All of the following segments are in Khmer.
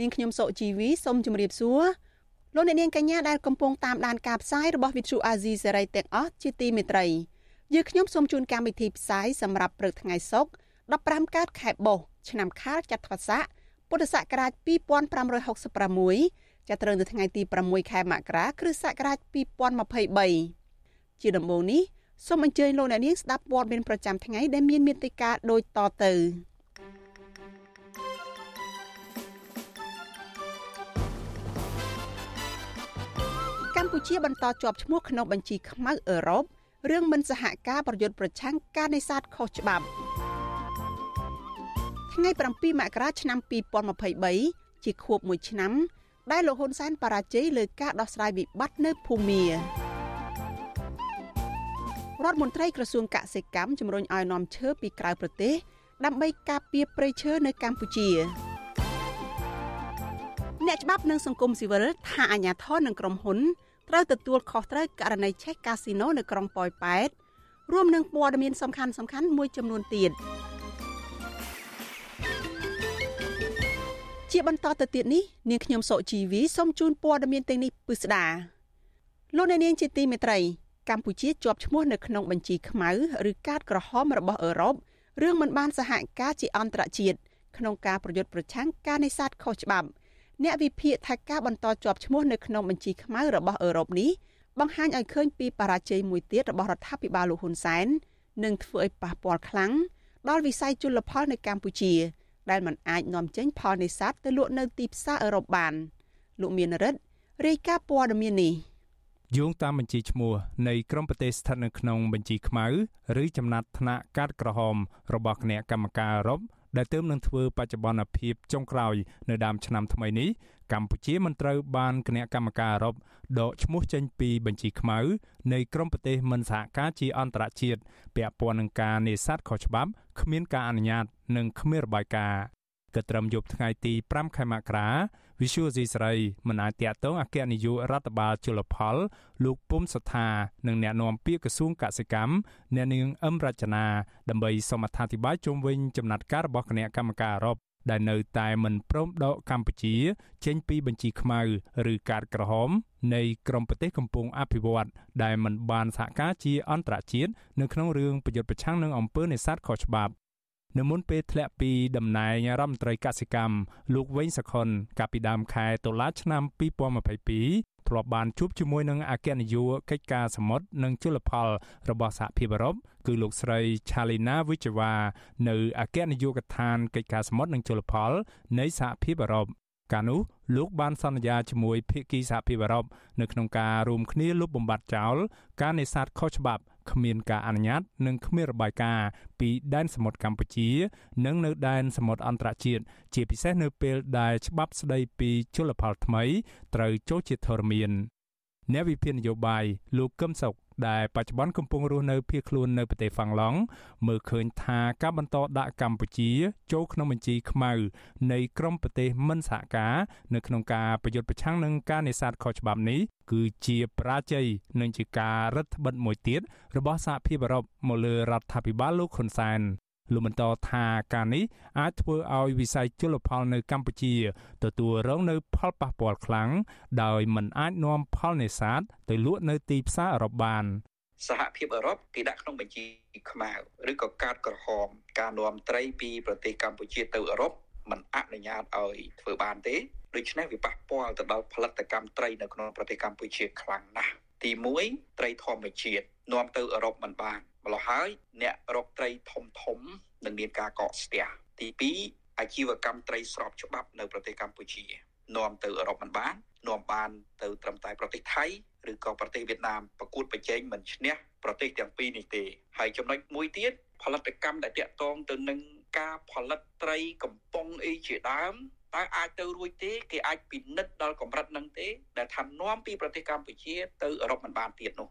នាងខ្ញុំសុជីវីសូមជម្រាបសួរលោកអ្នកនាងកញ្ញាដែលកំពុងតាមដានការផ្សាយរបស់ Vithu Azizi សេរីទាំងអស់ជាទីមេត្រីយើខ្ញុំសូមជូនកម្មវិធីផ្សាយសម្រាប់ព្រឹកថ្ងៃសុក្រ15កើតខែបុស្សឆ្នាំខាលចត្វាស័កពុទ្ធសករាជ2566ចាប់ត្រូវនៅថ្ងៃទី6ខែមករាគ្រិស្តសករាជ2023ជាដំបូងនេះសូមអញ្ជើញលោកអ្នកនាងស្ដាប់ព័ត៌មានប្រចាំថ្ងៃដែលមានមេត្តាដូចតទៅ កម្ពុជាបន្តជាប់ឈ្មោះក្នុងបញ្ជីខ្មៅអឺរ៉ុបរឿងមិនសហការប្រយុទ្ធប្រឆាំងការនេសាទខុសច្បាប់ថ្ងៃ7មករាឆ្នាំ2023ជាខួប1ឆ្នាំ ដែលលោកហ៊ុនសែនបរាជ័យលើការដោះស្រាយវិបត្តិនៅភូមារដ្ឋមន្ត្រីក្រសួងកសិកម្មជំរុញឲ្យនាំឈើពីក្រៅប្រទេស ដើម្បីការពារព្រៃឈើនៅកម្ពុជាអ្នកច្បាប់និងសង្គមស៊ីវិលថាអាញាធរនិងក្រុមហ៊ុន ត្រូវទទួលខុសត្រូវករណីឆេះកាស៊ីណូនៅក្រុងប៉ោយប៉ែតរួមនឹងព័ត៌មានសំខាន់សំខាន់មួយចំនួនទៀតជាបន្តទៅទៀតនេះនាងខ្ញុំសុជីវីសូមជូនព័ត៌មានទាំងនេះពិស្ដាលោកអ្នកនាងជាទីមេត្រីកម្ពុជាជាប់ឈ្មោះនៅក្នុងបញ្ជីខ្មៅឬកាតក្រហមរបស់អឺរ៉ុបរឿងមិនបានសហការជាអន្តរជាតិក្នុងការប្រយុទ្ធប្រឆាំងការនេសាទខុសច្បាប់ អ្នកវិភាគថាការបន្តជាប់ឈ្មោះនៅក្នុងបញ្ជីខ្មៅរបស់អឺរ៉ុបនេះបង្ហាញឲ្យឃើញពីបរាជ័យមួយទៀតរបស់រដ្ឋាភិបាលលោកហ៊ុនសែននិងធ្វើឲ្យប៉ះពាល់ខ្លាំងដល់វិស័យជលផលនៅកម្ពុជា ដែលមិនអាចនាំចេញផលនេសាទទៅលក់នៅទីផ្សារអឺរ៉ុបបានលោកមានរិទ្ធរាយការណ៍ព័ត៌មាននេះយោងតាមបញ្ជីឈ្មោះនៃក្រុមប្រទេសស្ថិតនៅក្នុងបញ្ជីខ្មៅ ឬចំណាត់ថ្នាក់កាតក្រហមរបស់គណៈកម្មការអឺរ៉ុប ដែលទើបនឹងធ្វើបច្ចុប្បន្នភាពចុងក្រោយនៅដើមឆ្នាំថ្មីនេះកម្ពុជាមិនត្រូវបានគណៈកម្មការអឺរ៉ុបដកឈ្មោះចេញពីបញ្ជីខ្មៅនៃក្រុមប្រទេសមិនសហការជាអន្តរជាតិពាក់ព័ន្ធនឹងការនេសាទខុសច្បាប់គ្មានការអនុញ្ញាត និងគ្មានរបាយការណ៍ក៏ត្រឹមយប់ថ្ងៃទី5ខែមករា Visual C ស្រីមិនអាចតាក់ទងអគ្គនាយករដ្ឋបាលជលផល លោកពុំសថានិងអ្នកនាំពាក្យក្រសួងកសិកម្មអ្នកនាងអឹមរចនាដើម្បីសូមអត្ថាធិប្បាយជុំវិញចំណាត់ការរបស់គណៈកម្មការអឺរ៉ុបដែលនៅតែមិនព្រមដកកម្ពុជា ចេញពីបញ្ជីខ្មៅឬកាតក្រហម នៃក្រមប្រទេសកំពុងអភិវឌ្ឍដែលមិនបានសហការជាអន្តរជាតិនៅក្នុងរឿងប្រយុទ្ធប្រឆាំងនឹងអំពើនេសាទខុសច្បាប់ នៅមុនពេលធ្លាក់ពីតំណែងរដ្ឋមន្ត្រីកសិកម្មលោកវែងសខុនកាលពីដើមខែតុលាឆ្នាំ2022ធ្លាប់បានជួបជាមួយនឹងអគ្គនាយកកិច្ចការសមុទ្រនិងជលផលរបស់សហភាពអឺរ៉ុបគឺលោកស្រី Chalina Vicheva នៅអគ្គនាយកដ្ឋានកិច្ចការសមុទ្រនិងជលផលនៃសហភាពអឺរ៉ុបកាលនោះលោកបានសន្យាជាមួយភាគីសហភាពអឺរ៉ុបនៅក្នុងការរួមគ្នាលុបបំបាត់ចោលការនេសាទខុសច្បាប់ គ្មានការអនុញ្ញាត និងគ្មានរបាយការណ៍ពីដែនសមុទ្រកម្ពុជា និងនៅដែនសមុទ្រអន្តរជាតិជាពិសេសនៅពេលដែលច្បាប់ស្តីពីជលផលថ្មីត្រូវចូលជាធរមាន អ្នកវិភាគនយោបាយលោកកឹមសុខដែលបច្ចុប្បន្នកំពុងរស់នៅភៀសខ្លួននៅប្រទេសហ្វាំងឡង់មើលឃើញថាការបន្តដាក់កម្ពុជាចូលក្នុងបញ្ជីខ្មៅនៃក្រុមប្រទេសមិនសហការនៅក្នុងការប្រយុទ្ធប្រឆាំងនឹងការនេសាទខុសច្បាប់នេះគឺជាបរាជ័យនិងជាការរឹតបន្តឹងមួយទៀតរបស់សហភាពអឺរ៉ុបមកលើរដ្ឋាភិបាលលោកហ៊ុនសែន លោកបន្តថាការនេះអាចធ្វើឲ្យវិស័យជលផលនៅកម្ពុជាទទួលរងនៅផលប៉ះពាល់ខ្លាំងដោយមិនអាចនាំផលនេសាទទៅលក់នៅទីផ្សារអឺរ៉ុបបានសហភាពអឺរ៉ុបគេដាក់ក្នុងបញ្ជីខ្មៅឬក៏កាតក្រហម ការនាំត្រីពីប្រទេសកម្ពុជាទៅអឺរ៉ុបมันអនុញ្ញាតឲ្យធ្វើបានទេដូច្នេះវាប៉ះពាល់ទៅដល់ផលិតកម្មត្រីនៅក្នុងប្រទេសកម្ពុជាខ្លាំងណាស់ទី1ត្រីធម្មជាតិនាំទៅអឺរ៉ុបមិនបាន ម្ល៉េះហើយអ្នករកត្រីធំធំនឹងមានការកកស្ទះទី2អាជីវកម្មត្រីស្របច្បាប់នៅប្រទេសកម្ពុជានាំទៅអឺរ៉ុបមិនបាននាំបានទៅត្រឹមតែប្រទេសថៃឬក៏ប្រទេសវៀតណាមប្រកួតប្រជែងមិនឈ្នះប្រទេសទាំងពីរនេះទេហើយចំណុចមួយទៀតផលិតកម្មដែលតាក់ទងទៅនឹងការផលិតត្រីកំប៉ុងអីជាដើមតើអាចទៅរួចទេគេអាចពិនិត្យដល់កម្រិតនឹងទេដែលថានាំពីប្រទេសកម្ពុជាទៅអឺរ៉ុបមិនបានទៀតនោះ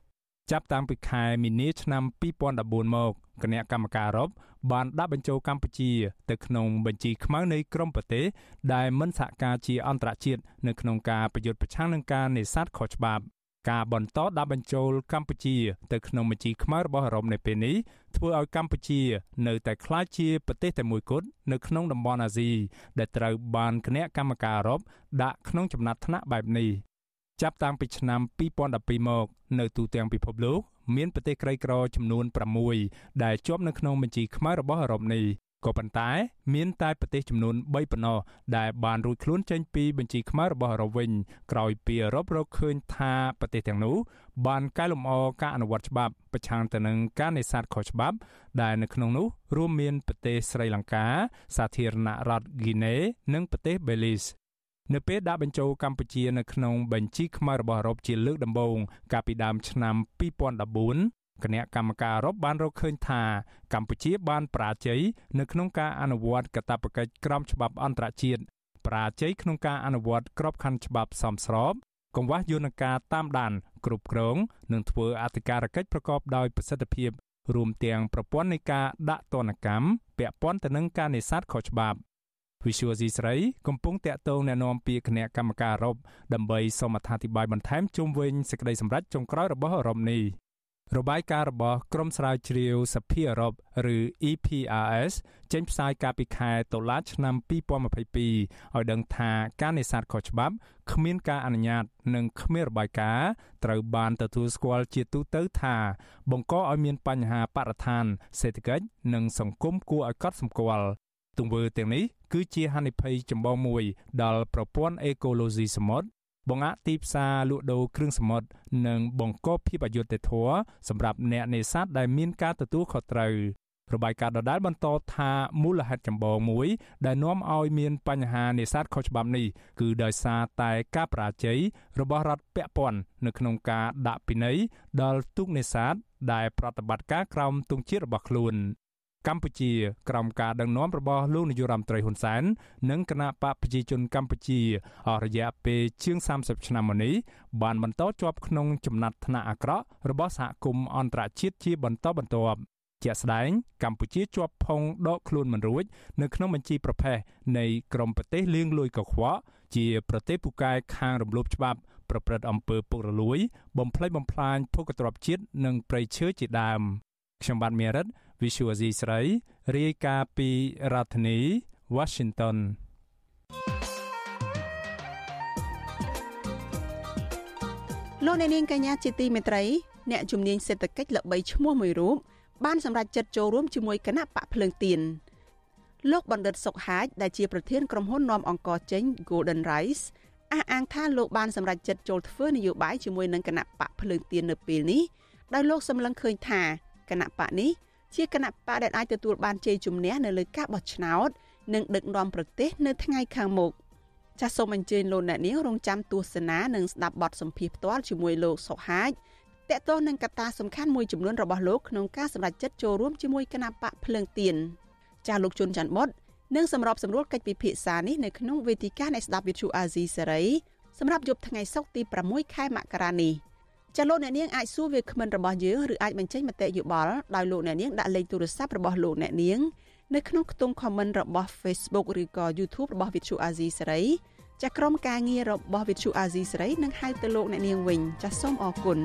ចាប់តាំងពីខែមីនាឆ្នាំ2014មកគណៈកម្មការអឺរ៉ុបបានដាក់បញ្ចូលកម្ពុជាទៅក្នុងបញ្ជីខ្មៅនៃក្រុមប្រទេសដែលមិនសហការជាអន្តរជាតិនៅក្នុងការប្រយុទ្ធប្រឆាំងនឹងការនេសាទខុសច្បាប់ការបន្តដាក់បញ្ចូលកម្ពុជាទៅក្នុងបញ្ជីខ្មៅរបស់អឺរ៉ុបនៅពេលនេះធ្វើឲ្យកម្ពុជានៅតែក្លាយជាប្រទេសតែមួយគត់នៅក្នុងតំបន់អាស៊ីដែលត្រូវបានគណៈកម្មការអឺរ៉ុបដាក់ក្នុងចំណាត់ថ្នាក់បែបនេះ ចាប់តាំងពីឆ្នាំ2012មកនៅទូទាំងពិភពលោកមានប្រទេសក្រីក្រចំនួន6ដែលជាប់នៅក្នុងបញ្ជីខ្មៅរបស់អឺរ៉ុបនេះក៏ប៉ុន្តែមានតែប្រទេសចំនួន3ប៉ុណ្ណោះដែលបានរួចខ្លួនចេញពីបញ្ជីខ្មៅរបស់អឺរ៉ុបវិញក្រោយពីអឺរ៉ុបរកឃើញថាប្រទេសទាំងនោះបានកែលម្អការអនុវត្តច្បាប់ប្រឆាំងទៅនឹងការនេសាទខុសច្បាប់ ដែលនៅក្នុងនោះរួមមានប្រទេសស្រីលង្កា សាធារណរដ្ឋហ្គីណេនិងប្រទេសបេលីស នៅពេលដាក់បញ្ចូលកម្ពុជានៅក្នុងបញ្ជីខ្មៅរបស់អឺរ៉ុបជាលើកដំបូងកាលពីដើមឆ្នាំ2014គណៈកម្មការអឺរ៉ុបបានរកឃើញថាកម្ពុជាបានប្រាជ័យនៅក្នុងការអនុវត្តកាតព្វកិច្ចក្រមច្បាប់អន្តរជាតិប្រាជ័យក្នុងការអនុវត្តក្របខ័ណ្ឌច្បាប់សមស្របកង្វះយន្តការតាមដានគ្រប់គ្រងនិងធ្វើអធិការកិច្ចប្រកបដោយប្រសិទ្ធភាពរួមទាំងប្រព័ន្ធនៃការដាក់ទណ្ឌកម្មពាក់ព័ន្ធទៅនឹងការនេសាទខុសច្បាប់ វិសុយអ៊ីស្រាអែលកំពុងតាក់ទងណែនាំពីគណៈកម្មការអឺរ៉ុបដើម្បីសូមអត្ថាធិប្បាយបន្ថែមជុំវិញសេចក្តីសម្រេចចុងក្រោយរបស់អឺរ៉ុបនេះរបាយការណ៍របស់ក្រុមស្រាវជ្រាវសភាអឺរ៉ុបឬ EPRS ចេញផ្សាយកាលពីខែតុលាឆ្នាំ2022ឲ្យដឹងថាការនេសាទខុសច្បាប់គ្មានការអនុញ្ញាត និងគ្មានរបាយការណ៍ត្រូវបានទទួលស្គាល់ជាទូទៅថា បង្កឲ្យមានបញ្ហាបរិស្ថានសេដ្ឋកិច្ចនិងសង្គមគួរឲ្យកត់សម្គាល់ ទង្វើទាំងនេះគឺជាហានិភ័យចម្បងមួយដល់ប្រព័ន្ធអេកូឡូស៊ីសមុទ្របង្អាក់ទីផ្សារលក់ដូរគ្រឿងសមុទ្រនិងបង្កភាពអយុត្តិធម៌សម្រាប់អ្នកនេសាទដែលមានការទទួលខុសត្រូវរបាយការណ៍ដដែលបន្តថាមូលហេតុចម្បងមួយ ដែលនាំឲ្យមានបញ្ហានេសាទខុសច្បាប់នេះគឺដោយសារតែការបរាជ័យរបស់រដ្ឋពាក់ព័ន្ធនៅក្នុងការដាក់ពិន័យដល់ទូកនេសាទដែលប្រតិបត្តិការក្រោមទង់ជាតិរបស់ខ្លួន កម្ពុជាក្រោមការដឹកនាំរបស់លោកនាយរដ្ឋមន្ត្រីហ៊ុនសែននិងគណៈបកប្រជាជនកម្ពុជាអស់រយៈពេលជាង30ឆ្នាំមកនេះបានបន្តជាប់ក្នុងចំណាត់ថ្នាក់អាក្រក់របស់សហគមន៍អន្តរជាតិជាបន្តបន្ទាប់ជាក់ស្ដែងកម្ពុជាជាប់ផុងដកខ្លួនមិនរួចនៅក្នុងបញ្ជីប្រភេទនៃក្រមប្រទេសលៀងលួយកខ្វក់ជាប្រទេសពូកែខាងរំលោភច្បាប់ ប្រព្រឹត្តអំពើពុករលួយ បំផ្លិចបំផ្លាញភូមិទ្រព្យជាតិនិងប្រៃឈើជាដើមខ្ញុំបាទមេរិត Visual Asia ស្រីរាយការណ៍ពីរដ្ឋធានី Washington លោកអ្នកនាងកញ្ញាជាទីមេត្រីអ្នកជំនាញសេដ្ឋកិច្ចល្បីឈ្មោះមួយរូបបានសម្រេចចិត្តចូលរួមជាមួយគណៈបកភ្លើងទៀនលោកបណ្ឌិតសុកហាជដែលជាប្រធានក្រុមហ៊ុននាំអង្គចេញ Golden Rice អះអាងថាលោកបានសម្រេចចិត្តចូលធ្វើនយោបាយជាមួយនឹងគណៈបកភ្លើងទៀននៅពេលនេះដោយលោកសម្លឹងឃើញថាគណៈបកនេះ ជាគណៈបកដែលអាចទទួលបានជ័យជំនះនៅលើការបោះឆ្នោតនិងដឹកនាំប្រទេសនៅថ្ងៃខាងមុខចាសសូមអញ្ជើញលោកអ្នកនាងរងចាំទស្សនានិងស្ដាប់បទសម្ភាសន៍ផ្ទាល់ជាមួយលោកសុហាជតកតោះនឹងកត្តាសំខាន់មួយចំនួនរបស់លោកក្នុងការសម្រេចចិត្តចូលរួមជាមួយគណៈបកភ្លើងទៀនចាសលោកជុនច័ន្ទបុតនឹងសម្របសម្រួលកិច្ចពិភាក្សានេះនៅក្នុងវេទិកានៃស្ដាប់វិទ្យុអាស៊ីសេរីសម្រាប់យប់ថ្ងៃសុក្រទី6ខែមករានេះ។ ចាលោកអ្នកនាងអាចសួរវាគ្មិនរបស់យើងឬអាចបញ្ចេញមតិយោបល់ដោយលោកអ្នកនាងដាក់លេខទូរស័ព្ទរបស់លោកអ្នកនាងនៅក្នុងខ្ទង់ comment របស់ Facebook ឬក៏ YouTube របស់ Vithu Azizi សេរីចាក្រុមការងាររបស់ Vithu Azizi សេរីនឹងហៅទៅលោកអ្នកនាងវិញចាសូមអរគុណ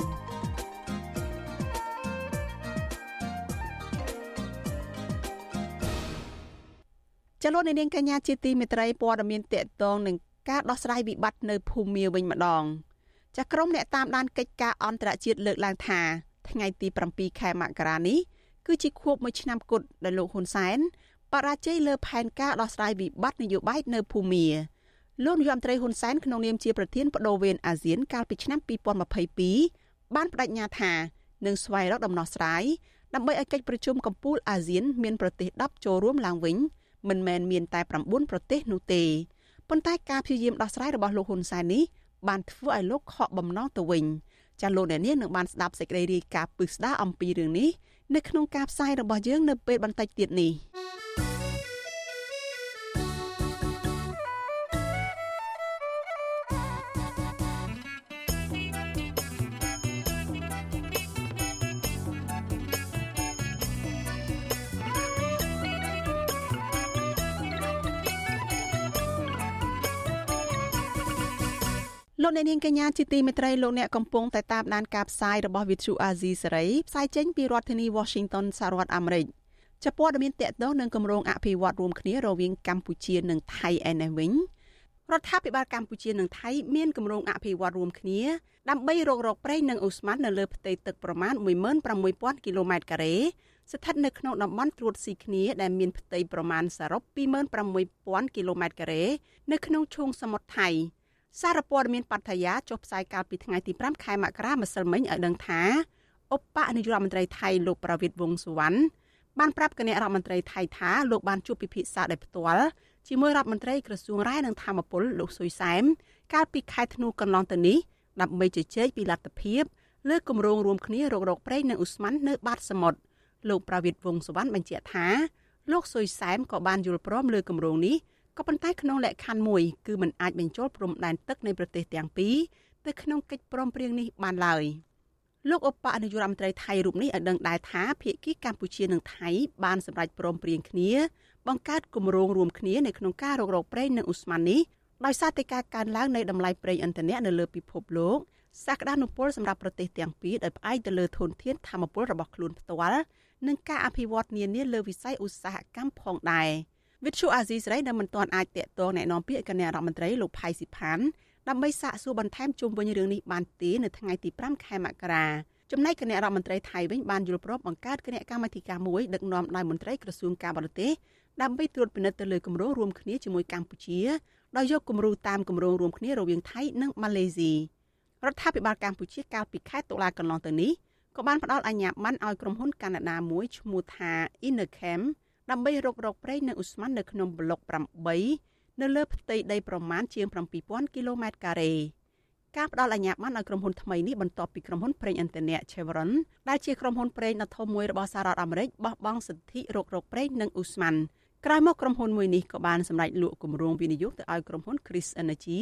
ចលនានាងកញ្ញាជាទីមេត្រីព័ត៌មានតកតងនឹងការដោះស្រាយវិបត្តិនៅភូមាវិញម្ដង។ ចាស់ក្រុមអ្នកតាមដានកិច្ចការអន្តរជាតិលើកឡើងថា ថ្ងៃទី7ខែមករានេះគឺជាខួបមួយឆ្នាំគត់ដែលលោកហ៊ុនសែនបរាជ័យលើផែនការដោះស្រាយវិបត្តិនយោបាយនៅភូមាលោកនាយរដ្ឋមន្ត្រីហ៊ុនសែនក្នុងនាមជាប្រធានបដូវវេនអាស៊ានកាលពីឆ្នាំ2022បានបដិញ្ញាថានឹងស្វែងរកដំណោះស្រាយដើម្បីឲ្យកិច្ចប្រជុំកំពូលអាស៊ានមានប្រទេស10ចូលរួមឡើងវិញមិនមែនមានតែ9ប្រទេសនោះទេប៉ុន្តែការព្យាយាមដោះស្រាយរបស់លោកហ៊ុនសែននេះ បានធ្វើឲ្យលោកខកបំណងទៅវិញចាលោកអ្នកនាងនឹងបានស្ដាប់សេចក្តីរាយការណ៍ពឹស្ដារអំពីរឿងនេះនៅក្នុងការផ្សាយរបស់យើងនៅពេលបន្តិចទៀតនេះ លោកអ្នកនាងកញ្ញាជាទីមេត្រីលោកអ្នកកំពុងតែតាមដានការផ្សាយរបស់ Vithu Azizi សេរីផ្សាយចេញពីរដ្ឋធានី Washington សហរដ្ឋអាមេរិកចាប់ព័ត៌មានតកតងនឹងគម្រោងអភិវឌ្ឍរួមគ្នារវាងកម្ពុជានិងថៃឯនេះវិញរដ្ឋាភិបាលកម្ពុជានិងថៃមានគម្រោងអភិវឌ្ឍរួមគ្នាដើម្បីរករកប្រេងនិងអូស្មန်នៅលើផ្ទៃទឹកប្រមាណ16000គីឡូម៉ែត្រការ៉េស្ថិតនៅក្នុងតំបន់ត្រួតស៊ីគ្នាដែលមានផ្ទៃប្រមាណសរុប26000គីឡូម៉ែត្រការ៉េនៅក្នុងឈូងសមុទ្រថៃ សារព័ត៌មានបត្យា ចុះផ្សាយកាលពីថ្ងៃទី5ខែមករាម្សិលមិញឲ្យដឹងថាឧបនាយករដ្ឋមន្ត្រីថៃលោកប្រវិតវងសុវណ្ណបានប្រាប់គណៈរដ្ឋមន្ត្រីថៃថាលោកបានជួបពិភាក្សាដោយផ្ទាល់ជាមួយរដ្ឋមន្ត្រីក្រសួងរាយនឹងធម្មពលលោកសុយសែមកាលពីខែធ្នូកន្លងទៅនេះដើម្បីជជែកពីលទ្ធភាពលើគម្រោងរួមគ្នារករកប្រេងនិងឧស្ម័ននៅបាតសមុទ្រលោកប្រវិតវងសុវណ្ណបញ្ជាក់ថាលោកសុយសែមក៏បានយល់ព្រមលើគម្រោងនេះ ក៏ប៉ុន្តែក្នុងលក្ខខណ្ឌមួយគឺมันអាចបញ្ចូលព្រំដែនទឹកនៃប្រទេសទាំងពីរទៅក្នុងកិច្ចព្រមព្រៀងនេះបានឡើយលោកឧបនាយករដ្ឋមន្ត្រីថៃរូបនេះឲ្យដឹងដែរថាភាគីកម្ពុជានិងថៃបានសម្រេចព្រមព្រៀងគ្នា បង្កើតគម្រោងរួមគ្នានៅក្នុងការរករកប្រេងនិងឧស្ម័ននេះដោយសារតែការកើនឡើងនៃតម្លៃប្រេងឥន្ធនៈនៅលើពិភពលោកសក្តានុពលសម្រាប់ប្រទេសទាំងពីរដោយផ្អែកទៅលើធនធានធម្មពលរបស់ខ្លួនផ្ទាល់និងការអភិវឌ្ឍនានាលើវិស័យឧស្សាហកម្មផងដែរ វិទ្យុអាស៊ីសេរីនៅមិនទាន់អាចតាក់ទងแนะនាំពាក្យគណៈរដ្ឋមន្ត្រីលោកផៃស៊ីផានដើម្បីសាកសួរបន្ថែមជុំវិញរឿងនេះបានទេនៅថ្ងៃទី5ខែមករាចំណែកគណៈរដ្ឋមន្ត្រីថៃវិញបានយល់ព្រមបង្កើតគណៈកម្មាធិការមួយដឹកនាំដោយមន្ត្រីក្រសួងការបរទេសដើម្បីត្រួតពិនិត្យទៅលើគម្រោងរួមគ្នាជាមួយកម្ពុជាដោយយកគំរូតាមគម្រោងរួមគ្នារវាងថៃនិងម៉ាឡេស៊ីរដ្ឋាភិបាលកម្ពុជាកាលពីខែតុលាកន្លងទៅនេះក៏បានផ្ដល់អាជ្ញាប័ណ្ណឲ្យក្រុមហ៊ុនកាណាដាមួយឈ្មោះថា Innerchem ដើម្បីរករកប្រេងនិងឧស្ម័ននៅក្នុងប្លុក8នៅលើផ្ទៃដីប្រមាណជាង7000គីឡូម៉ែត្រការ៉េការផ្ដល់អាជ្ញាប័ណ្ណឲ្យក្រុមហ៊ុនថ្មីនេះបន្ទាប់ពីក្រុមហ៊ុនប្រេងឥន្ធនៈ Chevron ដែលជាក្រុមហ៊ុនប្រេងដ៏ធំមួយរបស់សហរដ្ឋអាមេរិកបោះបង់សិទ្ធិរករកប្រេងនិងឧស្ម័នក្រោយមកក្រុមហ៊ុនមួយនេះក៏បានសម្រេចលក់គម្រោងវិនិយោគទៅឲ្យក្រុមហ៊ុន Chris Energy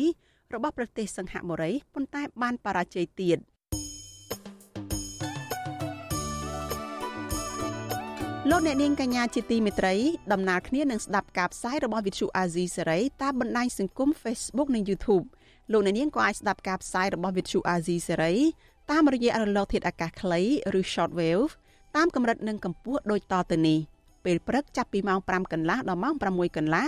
របស់ប្រទេសសិង្ហបុរីប៉ុន្តែបានបរាជ័យទៀត លោកអ្នកនាងកញ្ញាជាទីមេត្រីដំណើរគ្នានឹងស្ដាប់ការផ្សាយរបស់វិទ្យុអាស៊ីសេរីតាមបណ្ដាញសង្គម Facebook និង YouTube លោកអ្នកនាងក៏អាចស្ដាប់ការផ្សាយរបស់វិទ្យុអាស៊ីសេរីតាមរយៈរលកធាតុអាកាសខ្លីឬ Shortwave តាមកម្រិតនិងកម្ពស់ដូចតទៅនេះពេលព្រឹកចាប់ពីម៉ោង5កន្លះដល់ម៉ោង6កន្លះ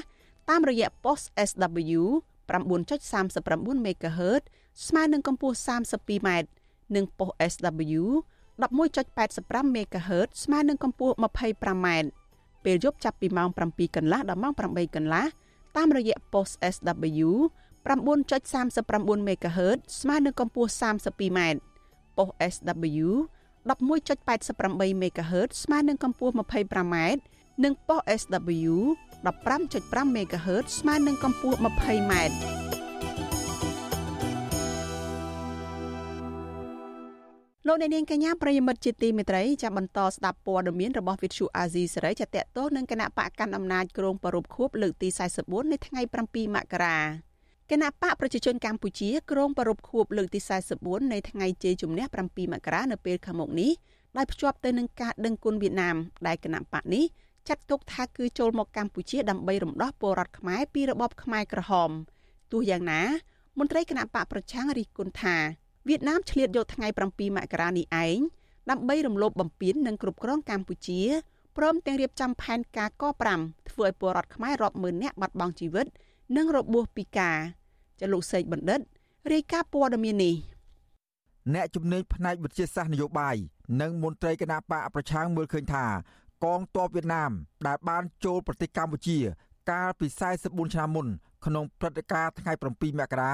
តាមរយៈ post SW 9.39 MHz ស្មើនឹងកម្ពស់ 32m និង post SW 11.85 MHz ស្មើនឹងកម្ពស់ 25m ពេលយប់ចាប់ពីម៉ោង7កន្លះដល់ម៉ោង8កន្លះតាមរយៈ post SW 9.39 MHz ស្មើនឹងកម្ពស់ 32m ប៉ុស SW 11.88 MHz ស្មើនឹងកម្ពស់ 25m និងប៉ុស SW 15.5 MHz ស្មើនឹងកម្ពស់ 20m លោកអ្នកនាងកញ្ញាប្រិយមិត្តជាទីមេត្រីចាំបន្តស្ដាប់ព័ត៌មានរបស់វិទ្យុអាស៊ីសេរីចាតតទៅនឹងគណៈបកកណ្ដាលអំណាចក្រុងប្រពខួបលើកទី44នៅថ្ងៃ7មករាគណៈបកប្រជាជនកម្ពុជាក្រុងប្រពខួបលើកទី44នៃថ្ងៃជ័យជំនះ7មករានៅពេលខាងមុខនេះដោយភ្ជាប់ទៅនឹងការដឹងគុណវៀតណាមដែលគណៈបកនេះចាត់ទុកថាគឺចូលមកកម្ពុជាដើម្បីរំដោះពលរដ្ឋខ្មែរពីរបបខ្មែរក្រហមទោះយ៉ាងណាមន្ត្រីគណៈបកប្រឆាំងរិះគន់ថា វៀតណាមឆ្លៀតយកថ្ងៃ7មករានេះឯងដើម្បីរំលោភបំពាននិងគ្រប់គ្រងកម្ពុជាព្រមទាំងរៀបចំផែនការក5ធ្វើឲ្យពលរដ្ឋខ្មែររាប់ម៉ឺននាក់បាត់បង់ជីវិត និងរបួសពិការចលុកសេកបណ្ឌិតរាយការណ៍ព័ត៌មាននេះអ្នកជំនាញផ្នែកវិទ្យាសាស្ត្រនយោបាយនិងមន្ត្រីគណៈបកប្រឆាំងមើលឃើញថាកងទ័ពវៀតណាម ដែលបានចូលប្រទេសកម្ពុជា កាលពី44ឆ្នាំមុនក្នុងព្រឹត្តិការណ៍ថ្ងៃ7មករា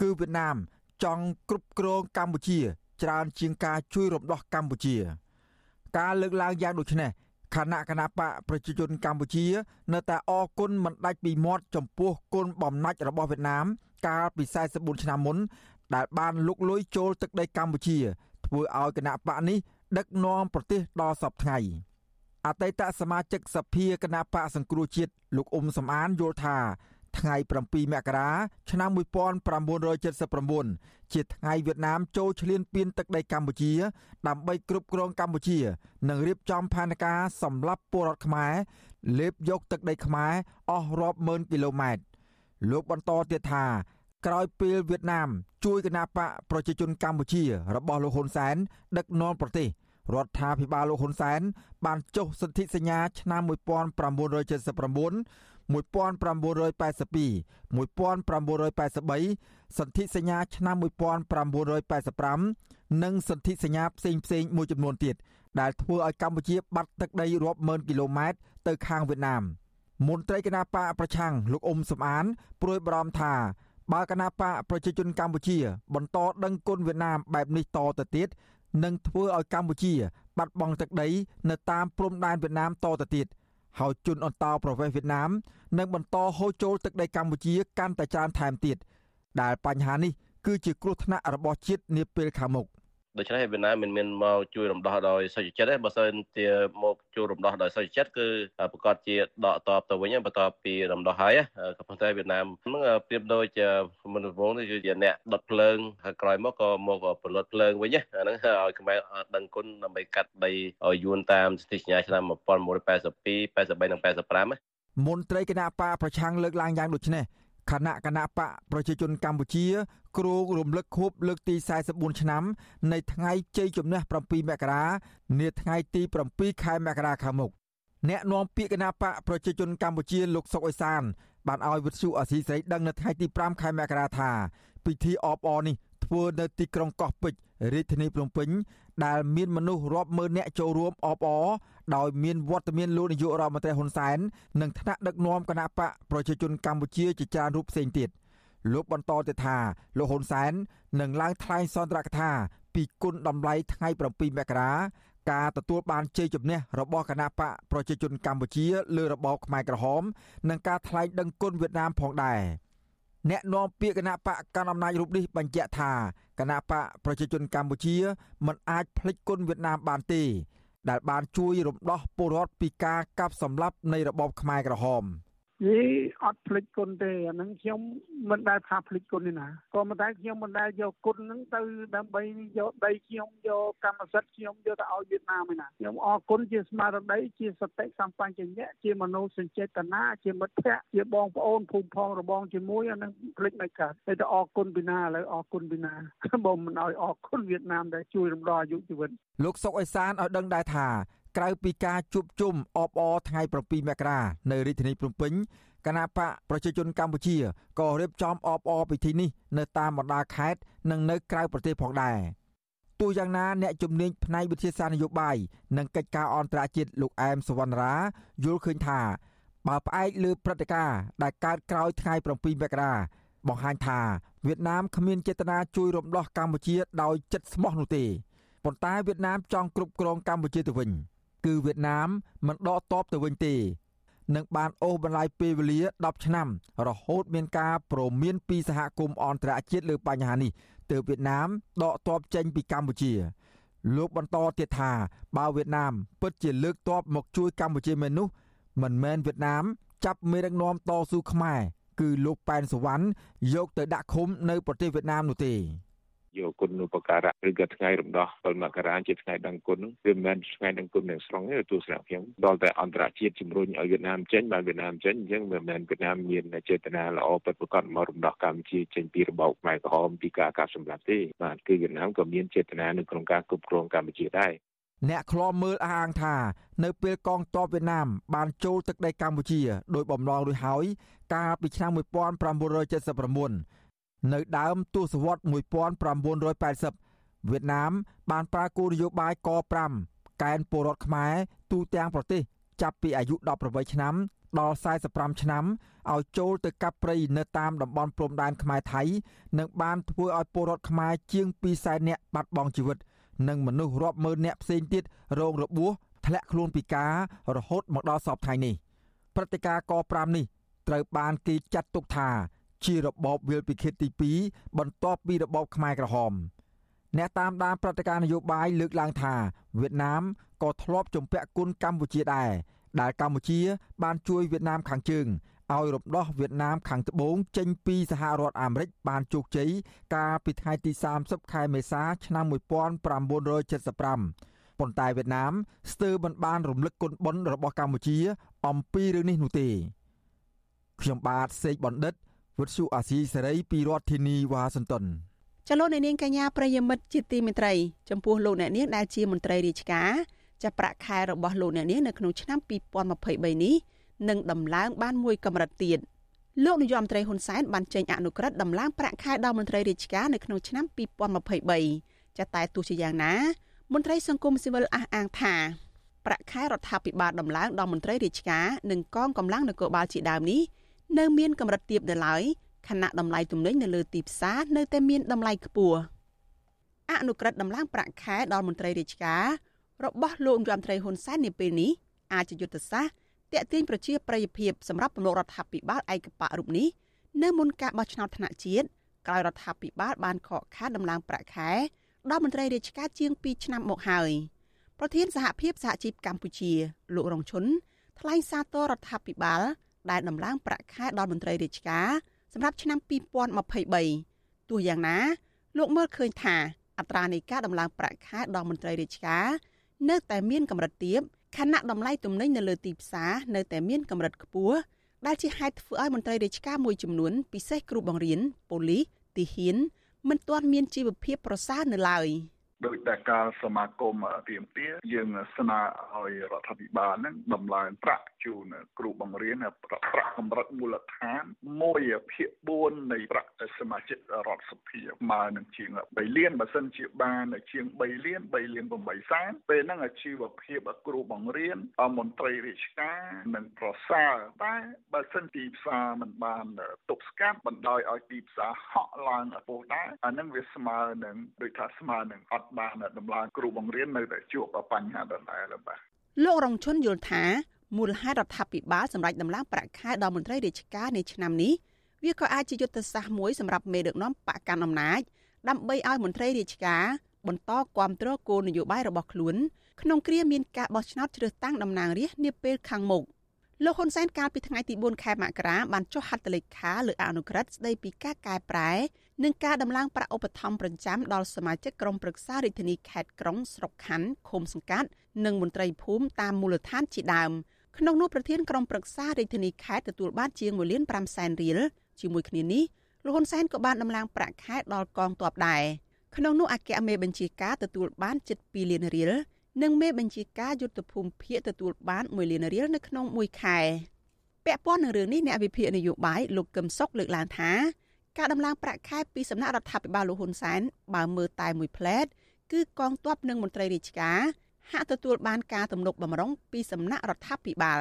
គឺវៀតណាម ចង់គ្រប់គ្រងកម្ពុជា ច្រើនជាងការជួយរំដោះកម្ពុជា ការលើកឡើងយ៉ាងដូចនេះគណៈគណៈបកប្រជាជនកម្ពុជា នៅតែអគុណមិនដាច់ពីមាត់ចំពោះគុណបំណាច់របស់វៀតណាម កាលពី44ឆ្នាំមុន ដែលបានលុកលុយចូលទឹកដីកម្ពុជា ធ្វើឲ្យគណៈបកនេះដឹកនាំប្រទេសដល់សពថ្ងៃអតីតសមាជិកសភាគណៈបកសង្គ្រោះជាតិលោកអ៊ុំសំអានយល់ថា ថ្ងៃ7មករាឆ្នាំ1979ជាថ្ងៃវៀតណាមចូលឈ្លានពានទឹកដីកម្ពុជា ដើម្បីគ្រប់គ្រងកម្ពុជា និងរៀបចំផែនការសម្លាប់ពលរដ្ឋខ្មែរលេបយកទឹកដីខ្មែរអស់រាប់ម៉ឺនគីឡូម៉ែត្រលោកបន្តទៀតថាក្រោយពេលវៀតណាម ជួយគណបកប្រជាជនកម្ពុជា របស់លោកហ៊ុនសែនដឹកនាំប្រទេសរដ្ឋាភិបាលលោកហ៊ុនសែនបានចុះសន្ធិសញ្ញាឆ្នាំ1979 1982 1983សន្ធិសញ្ញាឆ្នាំ1985និងសន្ធិសញ្ញាផ្សេងផ្សេងមួយចំនួនទៀតដែលធ្វើឲ្យកម្ពុជាបាត់ទឹកដីរាប់ម៉ឺនគីឡូម៉ែត្រទៅខាងវៀតណាមមន្ត្រីគណៈបកប្រឆាំងលោកអ៊ុំសំអានព្រួយបារម្ភថាបើគណៈបកប្រជាជនកម្ពុជា បន្តដឹងគុណវៀតណាមបែបនេះតទៅទៀតនឹងធ្វើឲ្យកម្ពុជា បាត់បង់ទឹកដី នៅតាមព្រំដែនវៀតណាមតទៅទៀត ហើយជនអន្តោប្រវេសន៍វៀតណាមនឹងបន្តហូរចូលទឹកដីកម្ពុជាកាន់តែច្រើនថែមទៀតដែលបញ្ហានេះគឺជាគ្រោះថ្នាក់របស់ជាតិនាពេលខាងមុខ។ ដូច្នេះវៀតណាមមិនមានមកជួយរំដោះដោយសុចចិត្តទេបើសិនជាមកជួយរំដោះដោយសុចចិត្តគឺប្រកាសជាដកតបទៅវិញបន្ទាប់ពីរំដោះហើយក៏ប៉ុន្តែវៀតណាមនឹងប្រៀបដូចមនុស្សវងនេះគឺជាអ្នកដុតភ្លើងហើយក្រោយមកក៏មកផលិតភ្លើងវិញអាហ្នឹងឲ្យខ្មែរដឹងគុណដើម្បីកាត់ដីឲ្យយួនតាមសន្ធិសញ្ញាឆ្នាំ1982 83និង85មន្ត្រីគណៈបកប្រឆាំងលើកឡើងយ៉ាងដូចនេះ គណៈគណៈបកប្រជាជនកម្ពុជាគ្រោងរំលឹកខួបលើកទី44ឆ្នាំនៃថ្ងៃជ័យជំនះ7មករានាថ្ងៃទី7ខែមករាខាងមុខអ្នកនាំពាក្យគណៈបកប្រជាជនកម្ពុជាលោកសុកអេសានបានឲ្យវិទ្យុអសីស្រីដឹងនៅថ្ងៃទី5ខែមករាថាពិធីអបអរនេះ ធ្វើនៅទីក្រុងកោះពេជ្ររាជធានីភ្នំពេញ ដែលមានមនុស្សរាប់ម៉ឺននាក់ចូលរួមអបអរដោយមានវត្តមានលោកនាយករដ្ឋមន្ត្រីហ៊ុនសែននិងថ្នាក់ដឹកនាំគណៈបកប្រជាជនកម្ពុជាជាច្រើនរូបផ្សេងទៀតលោកបន្តទៀតថាលោកហ៊ុនសែននឹងឡើងថ្លែងសន្ទរកថាពីគុណតម្លៃថ្ងៃ7មករាការទទួលបានជ័យជំនះរបស់គណៈបកប្រជាជនកម្ពុជាលើរបបខ្មែរក្រហម និងការថ្លែងដឹងគុណវៀតណាមផងដែរ អ្នកនាំពាក្យគណៈបកកណ្ដាលអំណាចរូបនេះបញ្ជាក់ថាគណៈបកប្រជាជនកម្ពុជាមិនអាចភ្លេចគុណវៀតណាមបានទេដែលបានជួយរំដោះពលរដ្ឋពីការកាប់សម្លាប់នៃរបបខ្មែរក្រហម។ យីអត់ភ្លេចគុណទេអាហ្នឹងខ្ញុំមិនដែលថាភ្លេចគុណទេណាក៏ប៉ុន្តែខ្ញុំមិនដែលយកគុណហ្នឹងទៅដើម្បីយកដីខ្ញុំយកកម្មសិទ្ធិខ្ញុំយកទៅឲ្យវៀតណាមទេណាខ្ញុំអរគុណជាស្មារតីជាសតិសម្បញ្ញៈជាមនោសញ្ចេតនាជាមិត្តភ័ក្តិជាបងប្អូនភូមិផងរបងជាមួយអាហ្នឹងភ្លេចមិនកើតតែទៅអរគុណពីណាឥឡូវអរគុណពីណាបើមិនឲ្យអរគុណវៀតណាមដែលជួយរំដោះអាយុជីវិតលោកសុកអេសានឲ្យដឹងដែរថា ក្រៅពីការជួបជុំអបអរថ្ងៃ7មករានៅរាជធានីភ្នំពេញគណៈបកប្រជាជនកម្ពុជាក៏រៀបចំអបអរពិធីនេះនៅតាមបណ្ដាខេត្តនិងនៅក្រៅប្រទេសផងដែរទោះយ៉ាងណាអ្នកជំនាញផ្នែកវិទ្យាសាស្ត្រនយោបាយនិងកិច្ចការអន្តរជាតិលោកអែមសវណ្ណរាយល់ឃើញថាបើផ្អែកលើព្រឹត្តិការណ៍ដែលកើតក្រោយថ្ងៃ7មករាបង្ហាញថាវៀតណាមគ្មានចេតនាជួយរំដោះកម្ពុជាដោយចិត្តស្មោះនោះទេប៉ុន្តែវៀតណាមចង់គ្រប់គ្រងកម្ពុជាទៅវិញ។ គឺវៀតណាមមិនដកតបទៅវិញទេនឹងបានអូសបន្លាយពេលវេលា10ឆ្នាំ រហូតមានការព្រមានពីសហគមន៍អន្តរជាតិលើបញ្ហានេះទើបវៀតណាមដកទ័ពចេញពីកម្ពុជា លោកបន្តទៀតថាបើវៀតណាមពិតជាលើកទ័ពមកជួយកម្ពុជាមែននោះមិនមែនវៀតណាមចាប់មេដឹកនាំតស៊ូខ្មែរគឺលោកប៉ែនសវណ្ណយកទៅដាក់ឃុំនៅប្រទេសវៀតណាមនោះទេ យកគុណឧបការៈឬក៏ថ្ងៃរំដោះ7មករាជាថ្ងៃដឹងគុណនោះវាមិនមែនថ្ងៃដឹងគុណទាំងស្រុងទេទស្សនៈខ្ញុំដល់តែអន្តរជាតិជំរុញឲ្យវៀតណាមចេញបានវៀតណាមចេញអញ្ចឹងមិនមែនវៀតណាមមានចេតនាល្អពិតប្រាកដមករំដោះកម្ពុជាចេញពីរបបខ្មែរក្រហមពីការកាប់សម្លាប់ទេបាទគឺវៀតណាមក៏មានចេតនានៅក្នុងការគ្រប់គ្រងកម្ពុជាដែរអ្នកខ្លាំមើលអះអាងថានៅពេលកងទ័ពវៀតណាមបានចូលទឹកដីកម្ពុជាដោយបំឡងរួចហើយកាលពីឆ្នាំ1979 នៅដើមទសវត្ស1980វៀតណាមបានប្រើគោលនយោបាយក5កែនពលរដ្ឋខ្មែរទូទាំងប្រទេសចាប់ពីអាយុ18ឆ្នាំដល់45ឆ្នាំឲ្យចូលទៅកាប់ព្រៃនៅតាមតំបន់ព្រំដែនខ្មែរថៃនិងបានធ្វើឲ្យពលរដ្ឋខ្មែរជាង200,000នាក់បាត់បង់ជីវិតនិងមនុស្សរាប់ម៉ឺននាក់ផ្សេងទៀតរងរបួសធ្លាក់ខ្លួនពិការរហូតមកដល់សពថ្ងៃនេះព្រឹត្តិការណ៍ក5នេះត្រូវបានគេចាត់ទុកថា ជារបបវិលពិឃាតទី2បន្ទាប់ពីរបបខ្មែរក្រហមអ្នកតាមដានព្រឹត្តិការណ៍នយោបាយលើកឡើងថាវៀតណាមក៏ធ្លាប់ជំពាក់គុណកម្ពុជាដែរដែលកម្ពុជា បានជួយវៀតណាមខាងជើងឲ្យរំដោះវៀតណាមខាងត្បូងចេញពីសហរដ្ឋអាមេរិកបានជោគជ័យកាលពីថ្ងៃទី30ខែមេសាឆ្នាំ1975ប៉ុន្តែវៀតណាមស្ទើរមិនបានរំលឹកគុណបុណ្យរបស់កម្ពុជា អំពីរឿងនេះនោះទេខ្ញុំបាទសេកបណ្ឌិត វិទ្យុអាស៊ីសេរីពីរដ្ឋធានីវ៉ាស៊ីនតោនចលនានាងកញ្ញាប្រិយមិត្តជាទីមេត្រីចំពោះលោកអ្នកនាងដែលជាមន្ត្រីរាជការចាប្រាក់ខែរបស់លោកអ្នកនាងនៅក្នុងឆ្នាំ2023នេះនឹងដំឡើងបានមួយកម្រិតទៀតលោកនាយរដ្ឋមន្ត្រីហ៊ុនសែនបានចេញអនុក្រឹត្យដំឡើងប្រាក់ខែដល់មន្ត្រីរាជការនៅក្នុងឆ្នាំ2023ចាតែទោះជាយ៉ាងណា មន្ត្រីសង្គមស៊ីវិលអះអាងថាប្រាក់ខែរដ្ឋាភិបាលដំឡើងដល់មន្ត្រីរាជការនិងកងកម្លាំងនគរបាលជាដើមនេះ នៅមានកម្រិតទាបនៅឡើយខណៈតម្លៃទំនិញនៅលើទីផ្សារនៅតែមានតម្លៃខ្ពស់អនុក្រឹត្យដំឡើងប្រាក់ខែដល់មន្ត្រីរាជការរបស់លោកយមត្រីហ៊ុនសែននាពេលនេះអាចជាយុទ្ធសាស្ត្រតាក់ទាញប្រជាប្រិយភាពសម្រាប់ពំលោករដ្ឋាភិបាលឯកបៈរូបនេះនៅមុនការបោះឆ្នោតថ្នាក់ជាតិក្រោយរដ្ឋាភិបាលបានខកខានដំឡើងប្រាក់ខែដល់មន្ត្រីរាជការជាង2ឆ្នាំមកហើយប្រធានសហភាពសហជីពកម្ពុជា លោករងឈុនថ្លែងសារទររដ្ឋាភិបាល ដែលដំឡើងប្រាក់ខែដល់មន្ត្រីរាជការសម្រាប់ឆ្នាំ2023ទោះយ៉ាងណាលោកមើលឃើញថាអត្រានៃការដំឡើងប្រាក់ខែដល់មន្ត្រីរាជការនៅតែមានកម្រិតទាបខណៈតម្លៃទំនិញនៅលើទីផ្សារនៅតែមានកម្រិតខ្ពស់ដែលជាហេតុធ្វើឲ្យមន្ត្រីរាជការមួយចំនួនពិសេសគ្រូបង្រៀនប៉ូលីសទីហ៊ានមិនទាន់មានជីវភាពប្រសើរនៅឡើយ។ ដោយតែការសមាគមទៀមទាយើងស្នើឲ្យរដ្ឋាភិបាលនឹងដំឡើងប្រាក់ជូនគ្រូបង្រៀនប្រាក់កម្រិតមូលដ្ឋាន1ភាគ4នៃប្រាក់សមាជិករដ្ឋសភាមកនឹងជាង3លានបើសិនជាបានជាង3លាន3លាន8សែនពេលហ្នឹងអាជីវភាពគ្រូបង្រៀនមន្ត្រីរាជការនឹងប្រសើរតែបើសិនទីផ្សារមិនបានទប់ស្កាត់បណ្ដោយឲ្យទីផ្សារហក់ឡើងឪពុកដែរអានឹងវាស្មើនឹងដូចថាស្មើនឹងអត់បានដំឡើងគ្រូបង្រៀននៅតែជួបបញ្ហាដដែលបាទលោករងឈុនយល់ថាមូលហេតុរដ្ឋាភិបាលសម្រាប់ដំឡើងប្រាក់ខែដល់មន្ត្រីរាជការនៅឆ្នាំនេះវាក៏អាចជាយុទ្ធសាស្ត្រមួយសម្រាប់មេដឹកនាំបកកាន់អំណាចដើម្បីឲ្យមន្ត្រីរាជការបន្តគ្រប់គ្រងគោលនយោបាយរបស់ខ្លួនក្នុងគ្រាមានការបោះឆ្នោតជ្រើសតាំងតំណាងរាស្ត្រនាពេលខាងមុខលោកហ៊ុនសែនកាលពីថ្ងៃទី4ខែមករាបានចុះហត្ថលេខាលើអនុក្រឹត្យស្ដីពីការកែប្រែ និងការដំឡើងប្រាក់ឧបត្ថម្ភប្រចាំដល់សមាជិកក្រុមប្រឹក្សារាជធានីខេត្តក្រុងស្រុកខណ្ឌឃុំសង្កាត់និងមន្ត្រីភូមិតាមមូលដ្ឋានជាដើមក្នុងនោះប្រធានក្រុមប្រឹក្សារាជធានីខេត្តទទួលបានជាង1លាន5សែនរៀលជាមួយគ្នានេះលោកហ៊ុនសែនក៏បានដំឡើងប្រាក់ខែដល់កងទ័ពដែរក្នុងនោះអគ្គមេបញ្ជាការទទួលបានជិត2លានរៀលនិងមេបញ្ជាការយុទ្ធភូមិភាគទទួលបាន1លានរៀលនៅក្នុងមួយខែពាក់ព័ន្ធនឹងរឿងនេះអ្នកវិភាគនយោបាយលោកកឹមសុខលើកឡើងថា ការដំឡើងប្រាក់ខែពីសំណាក់រដ្ឋាភិបាលលោកហ៊ុនសែនបើមើលតែមួយផ្លែតគឺកងទ័ពនិងមន្ត្រីរាជការហាក់ទទួលបានការទំនុកបំរុងពីសំណាក់រដ្ឋាភិបាល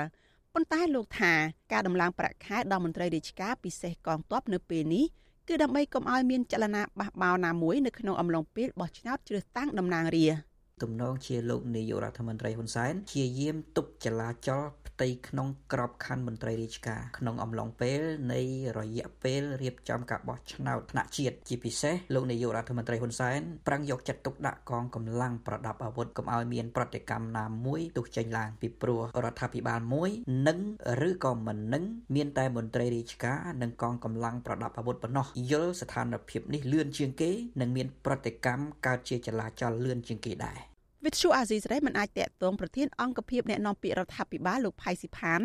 ប៉ុន្តែលោកថាការដំឡើងប្រាក់ខែដល់មន្ត្រីរាជការពិសេសកងទ័ពនៅពេលនេះគឺដើម្បីកុំឲ្យមានចលនាបះបោរណាមួយនៅក្នុងអំឡុងពេលបោះឆ្នោតជ្រើសតាំងតំណាងរាស្ត្រទំនងជាលោកនាយករដ្ឋមន្ត្រីហ៊ុនសែនជាយាមទប់ចលាចល ផ្ទៃក្នុងក្របខ័ណ្ឌមន្ត្រីរាជការក្នុងអំឡុងពេលនៃរយៈពេលរៀបចំការបោះឆ្នោតថ្នាក់ជាតិជាពិសេសលោកនាយករដ្ឋមន្ត្រីហ៊ុនសែនប្រាំងយកចិត្តទុកដាក់កងកម្លាំងប្រដាប់អាវុធកុំឲ្យមានប្រតិកម្មណាមួយទុះចេញឡើងពីព្រោះរដ្ឋាភិបាលមួយនឹងឬក៏មិននឹងមានតែមន្ត្រីរាជការនិងកងកម្លាំងប្រដាប់អាវុធប៉ុណ្ណោះយល់ស្ថានភាពនេះលឿនជាងគេនិងមានប្រតិកម្មកើតជាចលាចលលឿនជាងគេដែរ វិទ្យុអាស៊ីសេរីមិនអាចតាក់ទងប្រធានអង្គភិបអ្នកនាំពាក្យរដ្ឋាភិបាលលោកផៃស៊ីផាន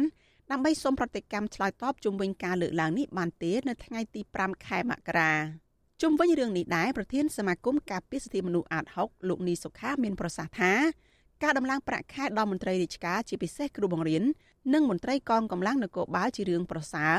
ដើម្បីសូមប្រតិកម្មឆ្លើយតបជុំវិញការលើកឡើងនេះបានទេនៅថ្ងៃទី5ខែមករាជុំវិញរឿងនេះដែរប្រធានសមាគមការពារសិទ្ធិមនុស្សអាត6លោកនីសុខាមានប្រសាសន៍ថាការដំឡើងប្រាក់ខែដល់មន្ត្រីរាជការជាពិសេសគ្រូបង្រៀននិងមន្ត្រីកងកម្លាំងនគរបាលជារឿងប្រសើរ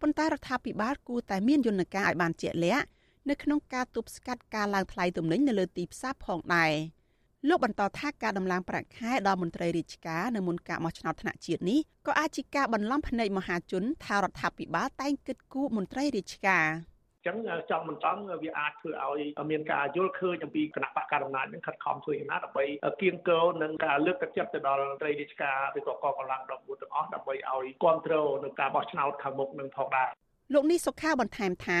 ប៉ុន្តែរដ្ឋាភិបាលគួរតែមានយន្តការឲ្យបានជាក់លាក់នៅក្នុងការទប់ស្កាត់ការឡើងថ្លៃទំនិញនៅលើទីផ្សារផងដែរ។ លោកបន្តថាការដំឡើងប្រាក់ខែដល់មន្ត្រីរាជការនៅមុនការបោះឆ្នោតថ្នាក់ជាតិនេះក៏អាចជាការបន្លំភ្នែកមហាជនថារដ្ឋាភិបាលតែងគិតគូរមន្ត្រីរាជការចឹងចង់មិនចង់វាអាចធ្វើឲ្យមានការយល់ឃើញអំពីគណៈបកកណ្ដាលអំណាចនឹងខិតខំជួយណាដើម្បីគៀងគរនិងការលើកទឹកចិត្តទៅដល់ត្រីរាជការឬក៏កងកម្លាំងដប់មួយទាំងអស់ដើម្បីឲ្យគ្រប់គ្រងនឹងការបោះឆ្នោតខាងមុខនឹងផងដែរលោកនេះសុខាបន្ថែមថា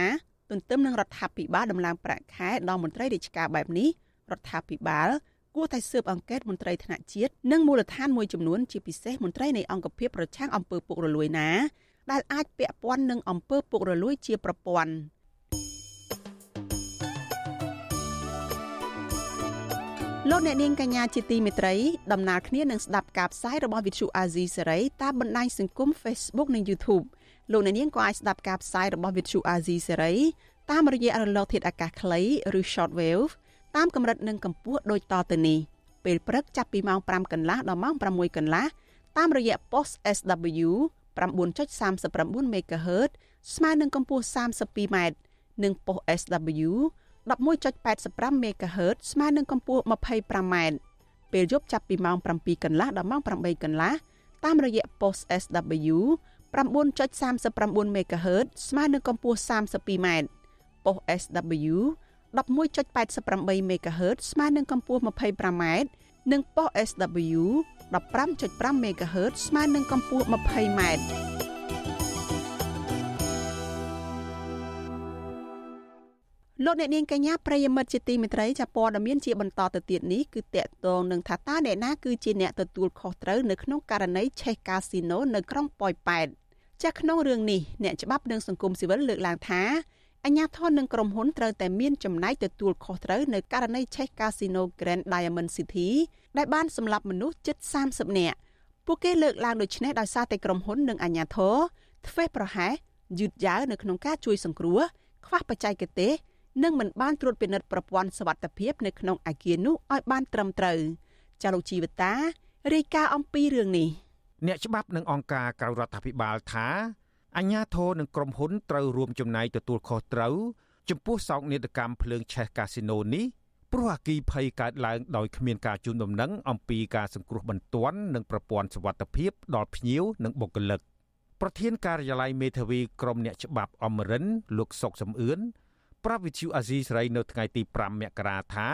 ទន្ទឹមនឹងរដ្ឋាភិបាលដំឡើងប្រាក់ខែដល់មន្ត្រីរាជការបែបនេះរដ្ឋាភិបាល គួរតែស៊ើបអង្កេតមន្ត្រីថ្នាក់ជាតិនិងមូលដ្ឋានមួយចំនួនជាពិសេសមន្ត្រីនៃអង្គភាពប្រឆាំងអំពើពុករលួយណាដែលអាចពាក់ព័ន្ធនឹងអំពើពុករលួយជាប្រព័ន្ធលោកអ្នកនាងកញ្ញាជាទីមេត្រីដំណើរគ្នានឹងស្ដាប់ការផ្សាយរបស់ Vithu Azizi សេរីតាមបណ្ដាញសង្គម Facebook និង YouTube លោកអ្នកនាងក៏អាចស្ដាប់ការផ្សាយរបស់ Vithu Azizi Serai តាមរយៈរលកធាតុអាកាសខ្លីឬ Shortwave តាមកម្រិតនិងកម្ពស់ដូចតទៅនេះពេលព្រឹកចាប់ពីម៉ោង5កន្លះដល់ម៉ោង6កន្លះតាមរយៈ post SW 9.39 MHz ស្មើនឹងកម្ពស់ 32m និង post SW 11.85 MHz ស្មើនឹងកម្ពស់ 25m ពេលយប់ចាប់ពីម៉ោង7កន្លះដល់ម៉ោង8កន្លះតាមរយៈ post SW 9.39 MHz ស្មើនឹងកម្ពស់ 32m ប៉ុស SW 11.88 MHz ស្មើនឹងកម្ពស់ 25m និងប៉ុស SW 15.5 MHz ស្មើនឹងកម្ពស់ 20m លោកអ្នកនាងកញ្ញាប្រិយមិត្តជាទីមេត្រីចាព័ត៌មានជាបន្តទៅទៀតនេះគឺតកតងនឹងថាតើអ្នកណាគឺជាអ្នកទទួលខុសត្រូវនៅក្នុងករណីឆេះកាស៊ីណូនៅក្រុងប៉ោយប៉ែតចាក្នុងរឿងនេះអ្នកច្បាប់និងសង្គមស៊ីវិលលើកឡើងថា អញ្ញាធននិងក្រុមហ៊ុនត្រូវតែមានចំណាយទទួលខុសត្រូវនៅករណីឆេះកាស៊ីណូ Grand Diamond City ដែលបានសម្លាប់មនុស្សជិត30នាក់ពួកគេលើកឡើងដូចនេះដោយសារតែក្រុមហ៊ុននិងអញ្ញាធរធ្វេសប្រហែសយឺតយ៉ាវនៅក្នុងការជួយសង្គ្រោះខ្វះបច្ចេកទេសនិងមិនបានត្រួតពិនិត្យប្រព័ន្ធសុវត្ថិភាពនៅក្នុងអាគារនោះឲ្យបានត្រឹមត្រូវចាលោកជីវតារាយការណ៍អំពីរឿងនេះអ្នកច្បាប់និងអង្គការក្រៅរដ្ឋាភិបាលថា អញ្ញាធរនិងក្រុមហ៊ុនត្រូវរួមចំណែកទទួលខុសត្រូវចំពោះសោកនាដកម្មភ្លើងឆេះកាស៊ីណូនេះព្រោះអគីភ័យកើតឡើងដោយគ្មានការជូនដំណឹងអំពីការសង្គ្រោះបន្ទាន់និងប្រព័ន្ធសុវត្ថិភាពដល់ភ្ញៀវនិងបុគ្គលិកប្រធានការិយាល័យមេធាវីក្រមអ្នកច្បាប់អមរិនលោកសុកសំអឿនប្រាប់វិទ្យុអាស៊ីសេរីនៅថ្ងៃទី5មករាថា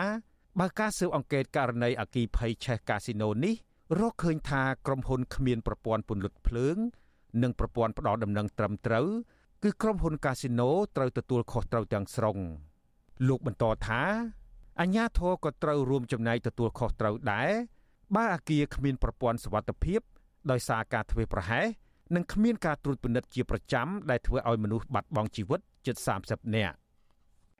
បើការស៊ើបអង្កេតករណីអគីភ័យឆេះកាស៊ីណូនេះរកឃើញថាក្រុមហ៊ុនគ្មានប្រព័ន្ធពន្លត់ភ្លើង និងប្រព័ន្ធផ្ដល់ដំណឹងត្រឹមត្រូវគឺក្រុមហ៊ុនកាស៊ីណូត្រូវទទួលខុសត្រូវទាំងស្រុងលោកបន្តថាអញ្ញាធរក៏ត្រូវរួមចំណែកទទួលខុសត្រូវដែរបើអាគារគ្មានប្រព័ន្ធសុវត្ថិភាពដោយសារការធ្វេសប្រហែសនិងគ្មានការត្រួតពិនិត្យជាប្រចាំដែលធ្វើឲ្យមនុស្សបាត់បង់ជីវិតជិត30នាក់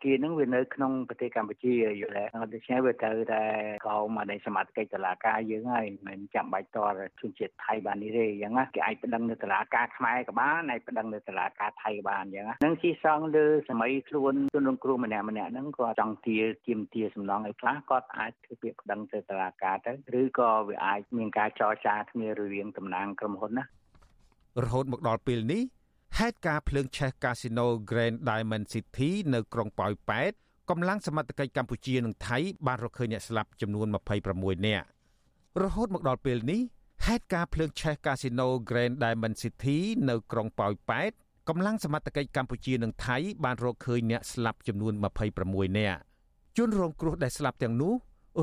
គានឹងវានៅក្នុងប្រទេសកម្ពុជាយល់ដែរដូច្នេះវាត្រូវតែកោមកនៃសមាជិកតុលាការយើងហើយមិនចាំបាច់តរជនជាតិថៃបាននេះទេអញ្ចឹងណាគេអាចប្តឹងនៅតុលាការខ្មែរក៏បានអាចប្តឹងនៅតុលាការថៃក៏បានអញ្ចឹងណានឹងជាសងលើសម័យខ្លួនជនរងគ្រោះម្នាក់ម្នាក់ហ្នឹងគាត់ចង់ទាទាមទាសំណងឲ្យខ្លះគាត់អាចធ្វើពាក្យប្តឹងទៅតុលាការទៅឬក៏វាអាចមានការចរចាគ្នារវាងតំណាងក្រុមហ៊ុនណារហូតមកដល់ពេលនេះ ហេតុការភ្លើងឆេះកាស៊ីណូ Grand Diamond City នៅក្រុងប៉ោយប៉ែតកម្លាំងសមត្ថកិច្ចកម្ពុជានិងថៃបានរកឃើញអ្នកស្លាប់ចំនួន26នាក់រហូតមកដល់ពេលនេះហេតុការភ្លើងឆេះកាស៊ីណូ Grand Diamond City នៅក្រុងប៉ោយប៉ែតកម្លាំងសមត្ថកិច្ចកម្ពុជានិងថៃបានរកឃើញអ្នកស្លាប់ចំនួន26នាក់ជនរងគ្រោះដែលស្លាប់ទាំងនោះ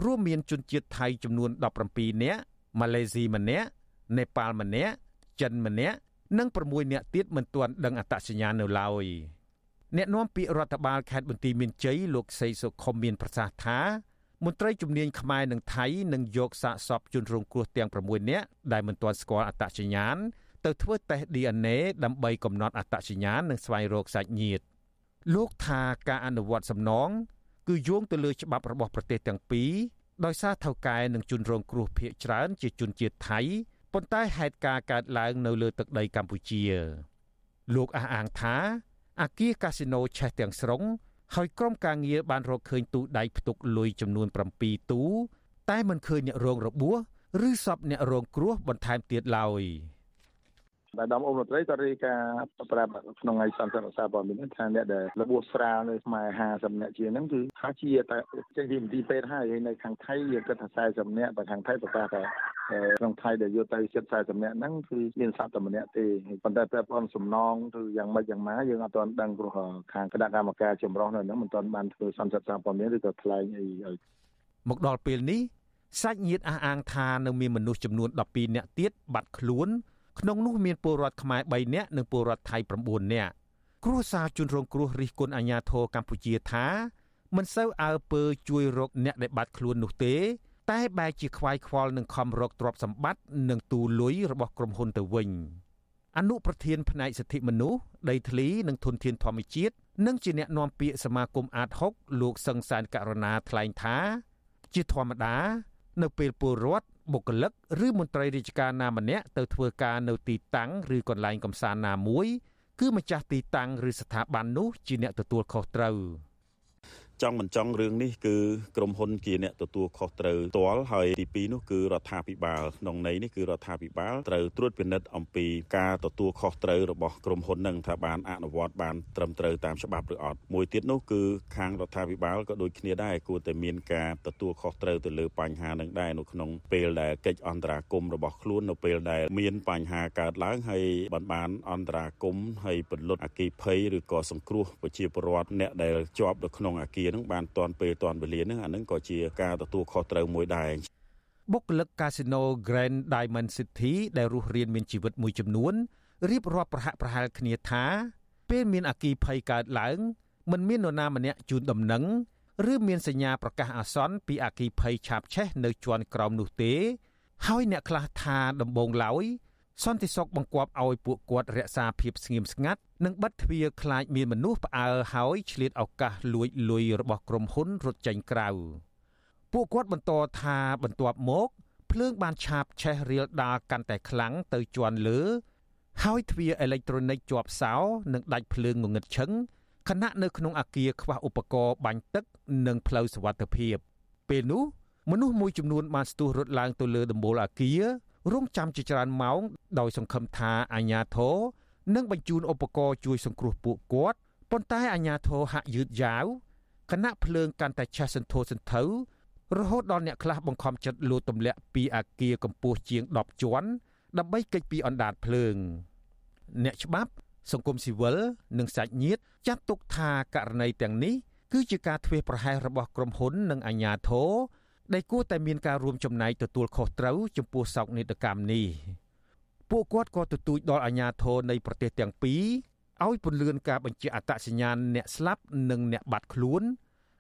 រួមមានជនជាតិថៃចំនួន17នាក់ម៉ាឡេស៊ីម្នាក់នេប៉ាល់ម្នាក់ចិនម្នាក់ និង6នាក់ទៀតមិនទាន់ដឹងអត្តសញ្ញាណនៅឡើយអ្នកនាំពាក្យរដ្ឋបាលខេត្តបន្ទាយមានជ័យលោកសីសុខុមមានប្រសាសន៍ថាមន្ត្រីជំនាញខ្មែរនិងថៃនឹងយកសាកសពជនរងគ្រោះទាំង6នាក់ដែលមិនទាន់ស្គាល់អត្តសញ្ញាណទៅធ្វើតេស្ត DNA ដើម្បីកំណត់អត្តសញ្ញាណនិងស្វែងរកសាច់ញាតិលោកថាការអនុវត្តសំណងគឺយោងទៅលើច្បាប់របស់ប្រទេសទាំងពីរដោយសារថៅកែនិងជនរងគ្រោះភៀសច្រើនជាជនជាតិថៃ ប៉ុន្តែហេតុការណ៍កើតឡើងនៅលើទឹកដីកម្ពុជា លោកអះអាងថាអាគារកាស៊ីណូឆេះទាំងស្រុងហើយក្រុមការងារបានរកឃើញទូដៃផ្ទុកលុយចំនួន7ទូ តែមិនឃើញអ្នករងរបួសឬសពអ្នករងគ្រោះបន្ថែមទៀតឡើយ។ បាទដំអ៊ំរដ្ឋត្រីក៏រាយការណ៍ប្រាប់ក្នុងថ្ងៃសន្និសីទរក្សាព័ត៌មានថាអ្នកដែលរបួសស្រាលនៅខ្មែរ50នាក់ជាងហ្នឹងគឺថាជាតែចេញពីមន្ទីរពេទ្យហើយនៅខាងថៃយើងគិតថា40នាក់បើខាងថៃប្រកាសថាក្នុងថៃដែលយកទៅជិត40នាក់ហ្នឹងគឺមានសត្វតែម្នាក់ទេប៉ុន្តែប្រព័ន្ធសំណងគឺយ៉ាងម៉េចយ៉ាងម៉ាយើងអត់ទាន់ដឹងព្រោះខាងគណៈកម្មការចម្រុះនៅហ្នឹងមិនទាន់បានធ្វើសន្និសីទសារព័ត៌មានឬក៏ថ្លែងអីឲ្យមកដល់ពេលនេះសាច់ញាតិអះអាងថានៅមានមនុស្សចំនួន12នាក់ទៀតបាត់ខ្លួន ក្នុងនោះមានពលរដ្ឋខ្មែរ3នាក់និងពលរដ្ឋថៃ9នាក់គ្រួសារជនរងគ្រោះរិះគន់អាជ្ញាធរកម្ពុជាថាមិនសូវអើពើជួយរកអ្នកដែលបាត់ខ្លួននោះទេ តែបែរជាខ្វាយខ្វល់នឹងខំរកទ្រព្យសម្បត្តិនិងទូលុយរបស់ក្រុមហ៊ុនទៅវិញអនុប្រធានផ្នែកសិទ្ធិមនុស្សដីធ្លីនិងធនធានធម្មជាតិនិងជាអ្នកនាំពាក្យសមាគមអាត6លោកសង្សានករណាថ្លែងថា ជាធម្មតា នៅពេលពលរដ្ឋបុគ្គលិកឬមន្ត្រីរាជការណាម្នាក់ទៅធ្វើការនៅទីតាំងឬកន្លែងកំសាន្តណាមួយ គឺម្ចាស់ទីតាំងឬស្ថាប័ននោះជាអ្នកទទួលខុសត្រូវ។ ចង់មិនចង់រឿងនេះគឺក្រុមហ៊ុនជាអ្នកទទួលខុសត្រូវផ្ទាល់ហើយទី2នោះគឺរដ្ឋាភិបាលក្នុងន័យនេះគឺរដ្ឋាភិបាលត្រូវត្រួតពិនិត្យអំពីការទទួលខុសត្រូវរបស់ក្រុមហ៊ុននឹងថាបានអនុវត្តបានត្រឹមត្រូវតាមច្បាប់ឬអត់មួយទៀតនោះគឺខាងរដ្ឋាភិបាលក៏ដូចគ្នាដែរគួរតែមានការទទួលខុសត្រូវទៅលើបញ្ហានឹងដែរនៅក្នុងពេលដែលកិច្ចអន្តរាគមន៍របស់ខ្លួននៅពេលដែលមានបញ្ហាកើតឡើងហើយបានបានអន្តរាគមន៍ហើយពលុតអគិភ័យឬក៏សង្គ្រោះប្រជាពលរដ្ឋអ្នកដែលជាប់នៅក្នុងអគារនឹងបានតាន់ពេលតាន់វេលានឹងអានឹងក៏ជាការទទួលខុសត្រូវមួយដែរបុគ្គលិកកាស៊ីណូ Grand Diamond City ដែលរស់រានមានជីវិតមួយចំនួនរៀបរាប់ប្រហាក់ប្រហែលគ្នាថា ពេលមានអគិភ័យកើតឡើងមិនមាននរណាម្នាក់ជូនដំណឹងឬមានសញ្ញាប្រកាសអាសន្នពីអគិភ័យឆាបឆេះនៅជាន់ក្រោមនោះទេ ហើយអ្នកខ្លះថាដំបងឡើយសន្តិសុខបង្គាប់ឲ្យពួកគាត់រក្សាភាពស្ងៀមស្ងាត់ និងបិទទ្វារខ្លាចមានមនុស្សផ្អើលហើយឆ្លៀតឱកាសលួចលុយរបស់ក្រុមហ៊ុនរត់ចេញក្រៅពួកគាត់បន្តថាបន្ទាប់មកភ្លើងបានឆាបឆេះរៀលដាល់កាន់តែខ្លាំងទៅជាន់លើ ហើយទ្វារអេឡិចត្រូនិកជាប់សោនិងដាច់ភ្លើងងងឹតឈឹងខណៈនៅក្នុងអាគារខ្វះឧបករណ៍បាញ់ទឹក និងផ្លូវសុវត្ថិភាព ពេលនោះមនុស្សមួយចំនួនបានស្ទុះរត់ឡើងទៅលើដំបូលអាគាររងចាំជាច្រើនម៉ោងដោយសង្ឃឹមថាអាញាធរ នឹងបញ្ជូនឧបករណ៍ជួយសង្គ្រោះពួកគាត់ប៉ុន្តែអាញាធរហាក់យឺតយ៉ាវគណៈភ្លើងកាន់តែឆេះសន្ធោសន្ធៅរហូតដល់អ្នកខ្លះបង្ខំចិត្តលោតទម្លាក់ពីអាគារកម្ពស់ជាង10ជាន់ដើម្បីគេចពីអណ្ដាតភ្លើង អ្នកច្បាប់ សង្គមស៊ីវិលនិងសាច់ញាតិចាត់ទុកថាករណីទាំងនេះគឺជាការធ្វេសប្រហែសរបស់ក្រុមហ៊ុននិងអាជ្ញាធរដែលគួរតែមានការរួមចំណែកទទួលខុសត្រូវចំពោះសោកនាដកម្មនេះ ពួកគាត់ក៏ទទូចដល់អាជ្ញាធរនៃប្រទេសទាំងពីរឲ្យពន្លឿនការបញ្ជាអត្តសញ្ញាណអ្នកស្លាប់និងអ្នកបាត់ខ្លួន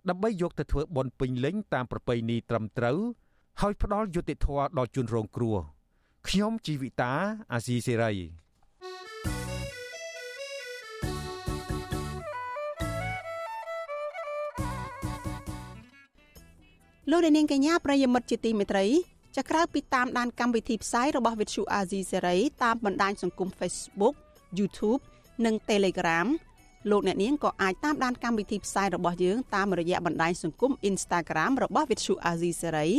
ដើម្បីយកទៅធ្វើបន់ពេញលេញតាមប្រពៃណីត្រឹមត្រូវហើយផ្ដល់យុត្តិធម៌ដល់ជនរងគ្រោះខ្ញុំជីវិតាអាស៊ីសេរីលោកនាងកញ្ញាប្រិយមិត្តជាទីមេត្រី ចាក្រៅពីតាមដានកម្មវិធីផ្សាយរបស់ Vithu Azizi Serai តាមបណ្ដាញសង្គម Facebook YouTube និង Telegram លោកអ្នកនាងក៏អាចតាមដានកម្មវិធីផ្សាយរបស់យើងតាមរយៈបណ្ដាញសង្គម Instagram របស់ Vithu Azizi Serai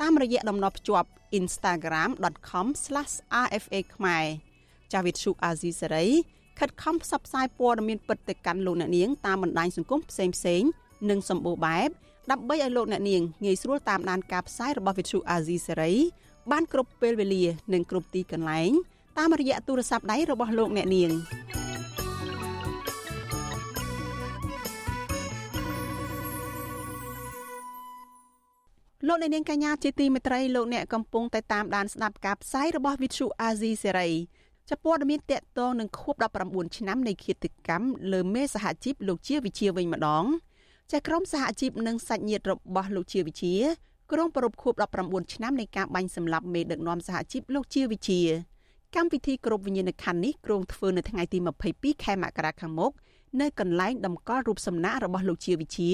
តាមរយៈតំណភ្ជាប់ instagram.com/rfa ខ្មែរចាវិទ្យុ Azizi Serai ខិតខំផ្សព្វផ្សាយព័ត៌មានពិតទៅកាន់លោកអ្នកនាងតាមបណ្ដាញសង្គមផ្សេងៗនិងសម្បូរបែប ដើម្បីឲ្យលោកអ្នកនាងងាយស្រួលតាមដានការផ្សាយរបស់ Vithu Azizi Serai បានគ្រប់ពេលវេលានិងគ្រប់ទីកន្លែងតាមរយៈទូរស័ព្ទដៃរបស់លោកអ្នកនាងលោកអ្នកនាងកញ្ញាជាទីមេត្រីលោកអ្នកកំពុងតែតាមដានស្ដាប់ការផ្សាយរបស់ Vithu Azizi Serai ចាប់ព័ត៌មានតកតងនឹងខួប19ឆ្នាំនៃឃាតកម្មលើមេសហជីពលោកជាវិជាវិញម្ដង ចាក្រមសហជីពនិងសាច់ញាតិរបស់លោកជាវិជាក្រុងប្រពខួប19ឆ្នាំនៃការបាញ់សម្លាប់មេដឹកនាំសហជីពលោកជាវិជាកម្មវិធីគ្រប់វិញ្ញាណក្ខន្ធនេះក្រុងធ្វើនៅថ្ងៃទី22ខែមករាខាងមុខនៅកន្លែងតម្កល់រូបសំណាករបស់លោកជាវិជា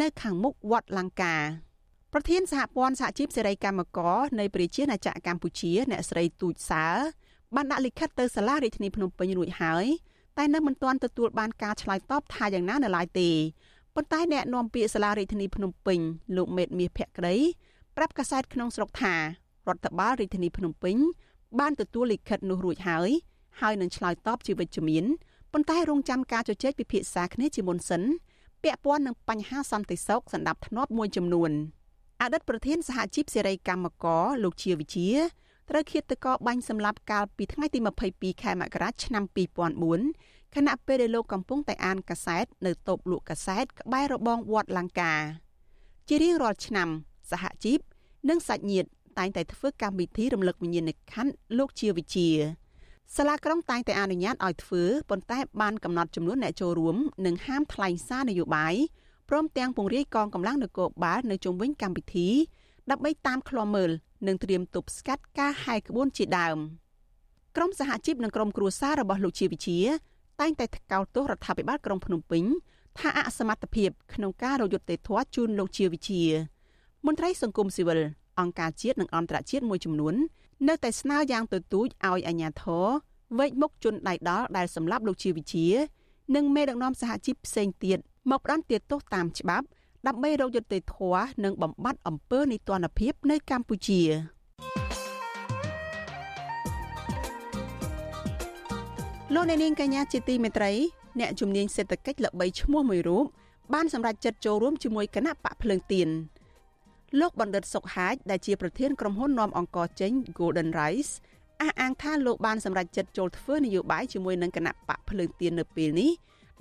នៅខាងមុខវត្តលង្កាប្រធានសហព័ន្ធសហជីពសេរីកម្មករនៃប្រជាណាចក្រកម្ពុជា អ្នកស្រីទូចសើបានដាក់លិខិតទៅសាលារាជធានីភ្នំពេញរួចហើយតែនៅមិនទាន់ទទួលបានការឆ្លើយតបថាយ៉ាងណានៅឡើយទេ ប៉ុន្តែអ្នកនាំពាក្យសាលារាជធានីភ្នំពេញលោកមេតមាសភក្តីប្រាប់កាសែតក្នុងស្រុកថារដ្ឋបាលរាជធានីភ្នំពេញ បានទទួលលិខិតនោះរួចហើយហើយនឹងឆ្លើយតបជាវិជ្ជមានប៉ុន្តែរងចាំការជជែកពិភាក្សាគ្នាជាមុនសិនពាក់ព័ន្ធនឹងបញ្ហាសន្តិសុខសណ្ដាប់ធ្នាប់មួយចំនួនអតីតប្រធានសហជីពសេរីកម្មករលោកជាវិជាត្រូវឃាតករបាញ់សម្លាប់កាលពីថ្ងៃទី22ខែមករាឆ្នាំ2004 ខណៈពេលដែលលោកកំពុងតែអានកាសែតនៅតូបលក់កាសែតក្បែររបងវត្តលង្កាជារៀងរាល់ឆ្នាំសហជីពនិងសាច់ញាតិតែងតែធ្វើកម្មវិធីរំលឹកវិញ្ញាណក្ខន្ធលោកជាវិជាសាលាក្រុងតែងតែអនុញ្ញាតឲ្យធ្វើប៉ុន្តែបានកំណត់ចំនួនអ្នកចូលរួមនិងហាមថ្លែងសារនយោបាយព្រមទាំងពង្រាយកងកម្លាំងនគរបាលនៅជុំវិញកម្មវិធីដើម្បីតាមឃ្លាំមើលនិងត្រៀមទប់ស្កាត់ការហែកក្បួនជាដើមក្រុមសហជីពនិងក្រុមគ្រួសាររបស់លោកជាវិជា តែងតែថ្កោលទោសរដ្ឋាភិបាលក្រុងភ្នំពេញថាអសមត្ថភាពក្នុងការរយុទ្ធធម៌ជូនលោកជាវិជាមន្ត្រីសង្គមស៊ីវិលអង្គការជាតិនិងអន្តរជាតិមួយចំនួន នៅតែស្នើយ៉ាងទទូចឲ្យអាជ្ញាធរវែកមុខជនដៃដល់ដែលសម្លាប់លោកជាវិជា និងមេដឹកនាំសហជីពផ្សេងទៀតមកផ្ដន្ទាទោសតាមច្បាប់ដើម្បីរកយុត្តិធម៌និងបំបត្តិអំពើនីតិរដ្ឋភាពនៅកម្ពុជា លោកអ្នកនាងកញ្ញាជាទីមេត្រីអ្នកជំនាញសេដ្ឋកិច្ចល្បីឈ្មោះមួយរូបបានសម្រេចចិត្តចូលរួមជាមួយគណៈបកភ្លើងទៀនលោកបណ្ឌិតសុកហាជដែលជាប្រធានក្រុមហ៊ុននាំអង្គចេញ Golden Rice អះអាងថាលោកបានសម្រេចចិត្តចូលធ្វើនយោបាយជាមួយនឹងគណៈបកភ្លើងទៀននៅពេលនេះ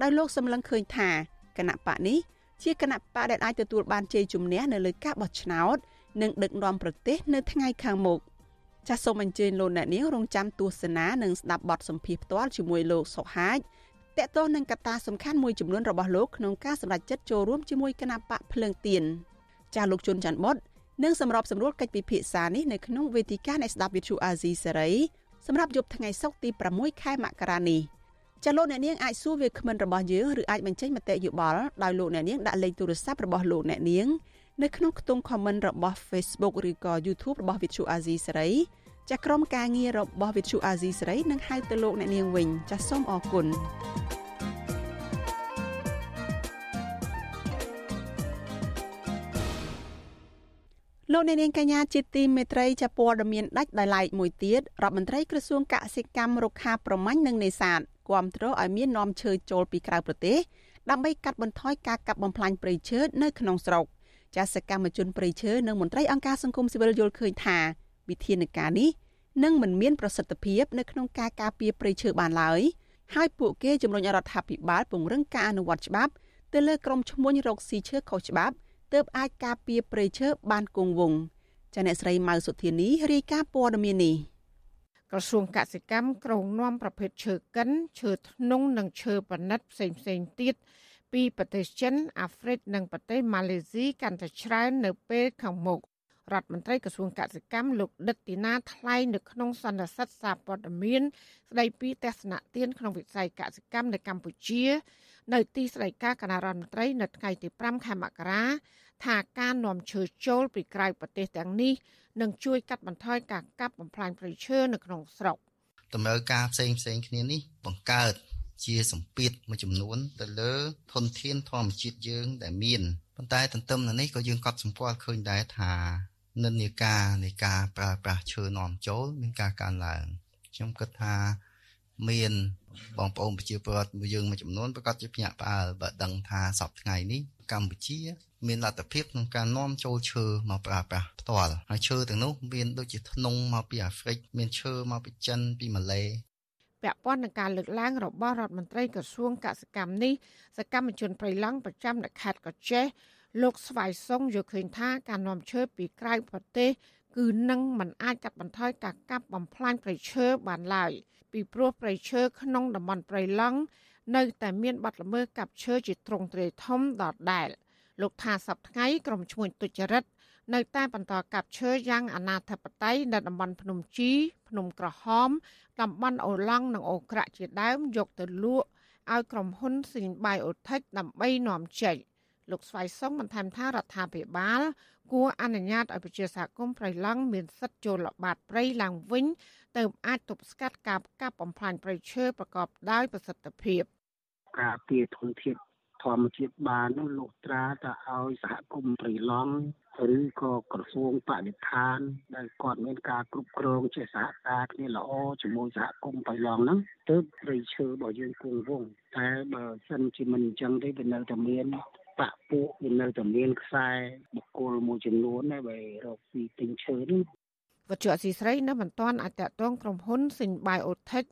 ដោយលោកសម្លឹងឃើញថាគណៈបកនេះជាគណៈបកដែលអាចទទួលបានជ័យជំនះនៅលើការបោះឆ្នោតនិងដឹកនាំប្រទេសនៅថ្ងៃខាងមុខ ចាសសូមអញ្ជើញលោកអ្នកនាងរងចាំទស្សនានិងស្ដាប់បទសម្ភាសន៍ផ្ទាល់ជាមួយលោកសុហាជតកតោះនឹងកត្តាសំខាន់មួយចំនួនរបស់លោកក្នុងការសម្រេចចិត្តចូលរួមជាមួយគណៈបកភ្លើងទៀនចាស់លោកជុនច័ន្ទបុតនឹងសម្របសម្រួលកិច្ចពិភាក្សានេះនៅក្នុងវេទិកានៃស្ដាប់វិទ្យុអាស៊ីសេរីសម្រាប់យប់ថ្ងៃសុក្រទី6ខែមករានេះចាលោកអ្នកនាងអាចសួរវាគ្មិនរបស់យើងឬអាចបញ្ចេញមតិយោបល់ដោយលោកអ្នកនាងដាក់លេខទូរស័ព្ទរបស់លោកអ្នកនាង នៅក្នុងខ្ទង់ comment របស់ Facebook ឬក៏ YouTube របស់ Vithu Azizi សេរីចាក្រុមការងាររបស់ Vithu Azizi សេរីនឹងហៅទៅលោកអ្នកនាងវិញចាសូមអរគុណលោកអ្នកនាងកញ្ញាជាទីមេត្រីចាព័ត៌មានដាច់ដោយឡែកមួយទៀតរដ្ឋមន្ត្រីក្រសួងកសិកម្មរុក្ខាប្រមាញ់និងនេសាទគាំទ្រឲ្យមាននាំឈើចូលពីក្រៅប្រទេសដើម្បីកាត់បន្ថយការកាប់បំផ្លាញព្រៃឈើនៅក្នុងស្រុក ចាសកម្មជនព្រៃឈើនិងមន្ត្រីអង្គការសង្គមស៊ីវិលយល់ឃើញថាវិធានការនេះនឹងមិនមានប្រសិទ្ធភាពនៅក្នុងការការពារព្រៃឈើបានឡើយហើយពួកគេជំរុញរដ្ឋាភិបាលពង្រឹងការអនុវត្តច្បាប់ទៅលើក្រុមឈ្មួញរកស៊ីឈើខុសច្បាប់ទើបអាចការពារព្រៃឈើបានគង់វង្សចាអ្នកស្រីម៉ៅសុធានីរាយការណ៍ព័ត៌មាននេះក្រសួងកសិកម្មក្រុងនាំប្រភេទឈើកិនឈើធ្នង់និងឈើប៉និតផ្សេងផ្សេងទៀត ពីប្រទេសចិនអាហ្វ្រិកនិងប្រទេសម៉ាឡេស៊ីកាន់តែច្រើននៅពេលខាងមុខរដ្ឋមន្ត្រីក្រសួងកសិកម្មលោកដិតទីណាថ្លែងនៅក្នុងសន្និសីទសារព័ត៌មានស្ដីពីទស្សនៈទានក្នុងវិស័យកសិកម្មនៅកម្ពុជា នៅទីស្តីការគណៈរដ្ឋមន្ត្រីនៅថ្ងៃទី5ខែមករាថាការនាំឈើចូលពីក្រៅប្រទេសទាំងនេះនឹងជួយកាត់បន្ថយការកាប់បំផ្លាញព្រៃឈើនៅក្នុងស្រុកតម្រូវការផ្សេងផ្សេងគ្នានេះបង្កើត ជាសម្ពាធមួយចំនួន ទៅលើធនធានធម្មជាតិយើងដែលមានប៉ុន្តែទន្ទឹមនឹងនេះក៏យើងកត់សម្គាល់ឃើញដែរថានិន្នាការនៃការប្រើប្រាស់ឈើនាំចូលមានការកើនឡើងខ្ញុំគិតថាមានបងប្អូនប្រជាពលរដ្ឋយើងមួយចំនួនប្រកាសជាភ្ញាក់ផ្អើលបើដឹងថាសប្តាហ៍ថ្ងៃនេះកម្ពុជា មានលទ្ធភាពក្នុងការនាំចូលឈើមកប្រើប្រាស់ផ្ទាល់ហើយឈើទាំងនោះមានដូចជាធ្នង់មកពីអាហ្វ្រិកមានឈើមកពីចិនពីម៉ាឡេ ពាក់ព័ន្ធនឹងការលើកឡើងរបស់រដ្ឋមន្ត្រីក្រសួងកសិកម្មនេះសកម្មជនប្រៃឡង់ប្រចាំនៅខេត្តកោះចេះលោកស្វាយសុងយល់ឃើញថាការនាំឈើពីក្រៅប្រទេសគឺនឹងមិនអាចកាត់បន្ថយការកាប់បំផ្លាញព្រៃឈើបានឡើយពីព្រោះព្រៃឈើក្នុងតំបន់ព្រៃឡង់នៅតែមានបាត់ល្មើសកាប់ឈើជាទ្រង់ទ្រាយធំដដែលលោកថាសប្តាហ៍ក្រមឈ្មួញទុច្ចរិតនៅតែបន្តកាប់ឈើយ៉ាងអនាធបត័យនៅតំបន់ភ្នំជី ភ្នំក្រហមតំបន់អូឡង់និងអូក្រាក់ជាដើមយកទៅលក់ឲ្យក្រុមហ៊ុនស៊ីនបាយអូថិចដើម្បីនាំចេញលោកស្វ័យសុងបន្ថែមថារដ្ឋាភិបាល គួរអនុញ្ញាតឲ្យប្រជាសហគមន៍ប្រៃឡង់មានសិទ្ធិចូលល្បាតព្រៃឡើងវិញទៅអាចទប់ស្កាត់ការកាប់បំផ្លាញព្រៃឈើប្រកបដោយប្រសិទ្ធភាពការពារធនធានធម្មជាតិបាននោះលោកត្រាទៅឲ្យសហគមន៍ព្រៃឡង់ ឬក៏ក្រសួងបរិស្ថានដែលគាត់មានការគ្រប់គ្រងជាសហការគ្នាល្អជាមួយសហគមន៍បៃឡង់ហ្នឹងទើបព្រៃឈើរបស់យើងគង់វង្សតែបើសិនជាមិនអញ្ចឹងទេវានៅតែមានបាក់ពួកវានៅតែមានខ្សែបុគ្គលមួយចំនួនដែរបើរកពីទិញឈើនេះវត្ថុអសីស្រីនៅមិនទាន់អាចតតងក្រុមហ៊ុនសិញបាយអូថិច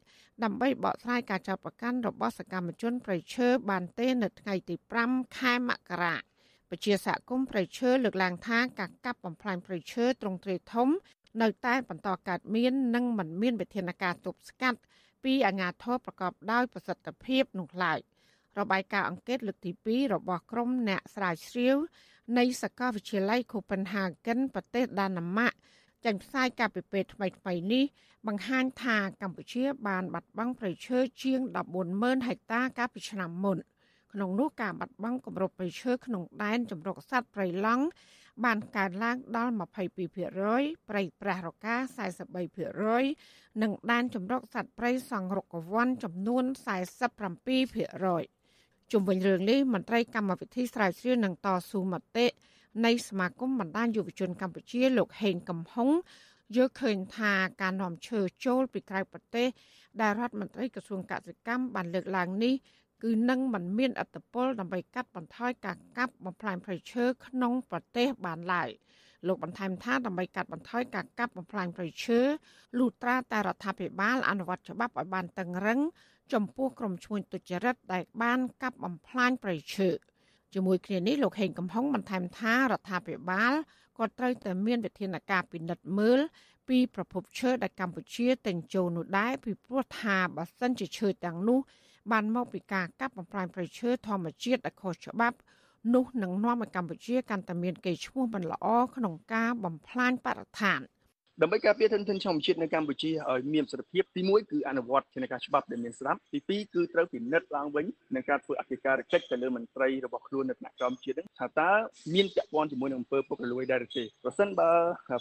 ដើម្បីបកស្រាយការចាប់ប្រកាន់របស់សកម្មជនប្រៃឈើបានទេនៅថ្ងៃទី5ខែមករា ពជាសហគមន៍ប្រៃឈើលើកឡើងថាការកាប់បំផ្លាញប្រៃឈើត្រង់ទ្រេធំ នៅតែបន្តកើតមាននិងមិនមានវិធានការទប់ស្កាត់ពីអាជ្ញាធរប្រកបដោយប្រសិទ្ធភាពនោះឡើយរបាយការណ៍អង្កេតលើកទី2របស់ក្រុមអ្នកស្រាវជ្រាវនៃសាកលវិទ្យាល័យ Copenhagen ប្រទេសដាណឺម៉ាកចេញផ្សាយការពិពេទ្យថ្មីៗនេះបង្ហាញថាកម្ពុជាបានបាត់បង់ព្រៃឈើជាង140,000ហិកតាកាលពីឆ្នាំមុន ក្នុងនោះការបាត់បង់គម្របព្រៃឈើក្នុងដែនជម្រកសត្វព្រៃឡង់បានកើនឡើងដល់22%ព្រៃប្រះរកា43%និងដែនចម្រុកសត្វព្រៃសង្រុកកវ័នចំនួន47%ជុំវិញរឿងនេះមន្ត្រីកម្មវិធីស្រាវជ្រាវនឹងតស៊ូមតិនៃសមាគមបណ្ដាញយុវជនកម្ពុជាលោកហេងកំហុងយល់ឃើញថាការនាំឈើចូលពីក្រៅប្រទេសដែលរដ្ឋមន្ត្រីក្រសួងកសិកម្មបានលើកឡើងនេះ គឺនឹងមិនមានអត្តពលដើម្បីកាត់បន្ថយការកាប់បំផ្លាញព្រៃឈើក្នុងប្រទេសបានឡើយលោកបន្ថែមថាដើម្បីកាត់បន្ថយការកាប់បំផ្លាញព្រៃឈើលុះត្រាតែរដ្ឋាភិបាលអនុវត្តច្បាប់ឲ្យបានតឹងរឹងចំពោះក្រុមឈ្មួញទុច្ចរិតដែលបានកាប់បំផ្លាញព្រៃឈើជាមួយគ្នានេះលោកហេងកំហុងបន្ថែមថារដ្ឋាភិបាលក៏ត្រូវតែមានវិធានការពិនិត្យមើលពីប្រភពឈើដែលកម្ពុជាទិញចូលនោះដែរពីព្រោះថាបើសិនជាឈើទាំងនោះ បានមកពីការកាប់បំផ្លាញព្រៃឈើធម្មជាតិដែលខុសច្បាប់នោះនឹងនាំឲ្យកម្ពុជាកាន់តែមានកេរ្តិ៍ឈ្មោះមិនល្អក្នុងការបំផ្លាញបរិស្ថាន។ ដើម្បីការពារធនធានធម្មជាតិនៅកម្ពុជាឲ្យមានប្រសិទ្ធភាពទី1គឺអនុវត្តជាការច្បាប់ដែលមានស្រាប់ទី2គឺត្រូវពិនិត្យឡើងវិញនឹងការធ្វើអធិការកិច្ចទៅលើមន្ត្រីរបស់ខ្លួននៅថ្នាក់ក្រោមជាតិថាតើមានពាក់ព័ន្ធជាមួយនឹងអំពើពុករលួយដែរឬទេប្រសិនបើ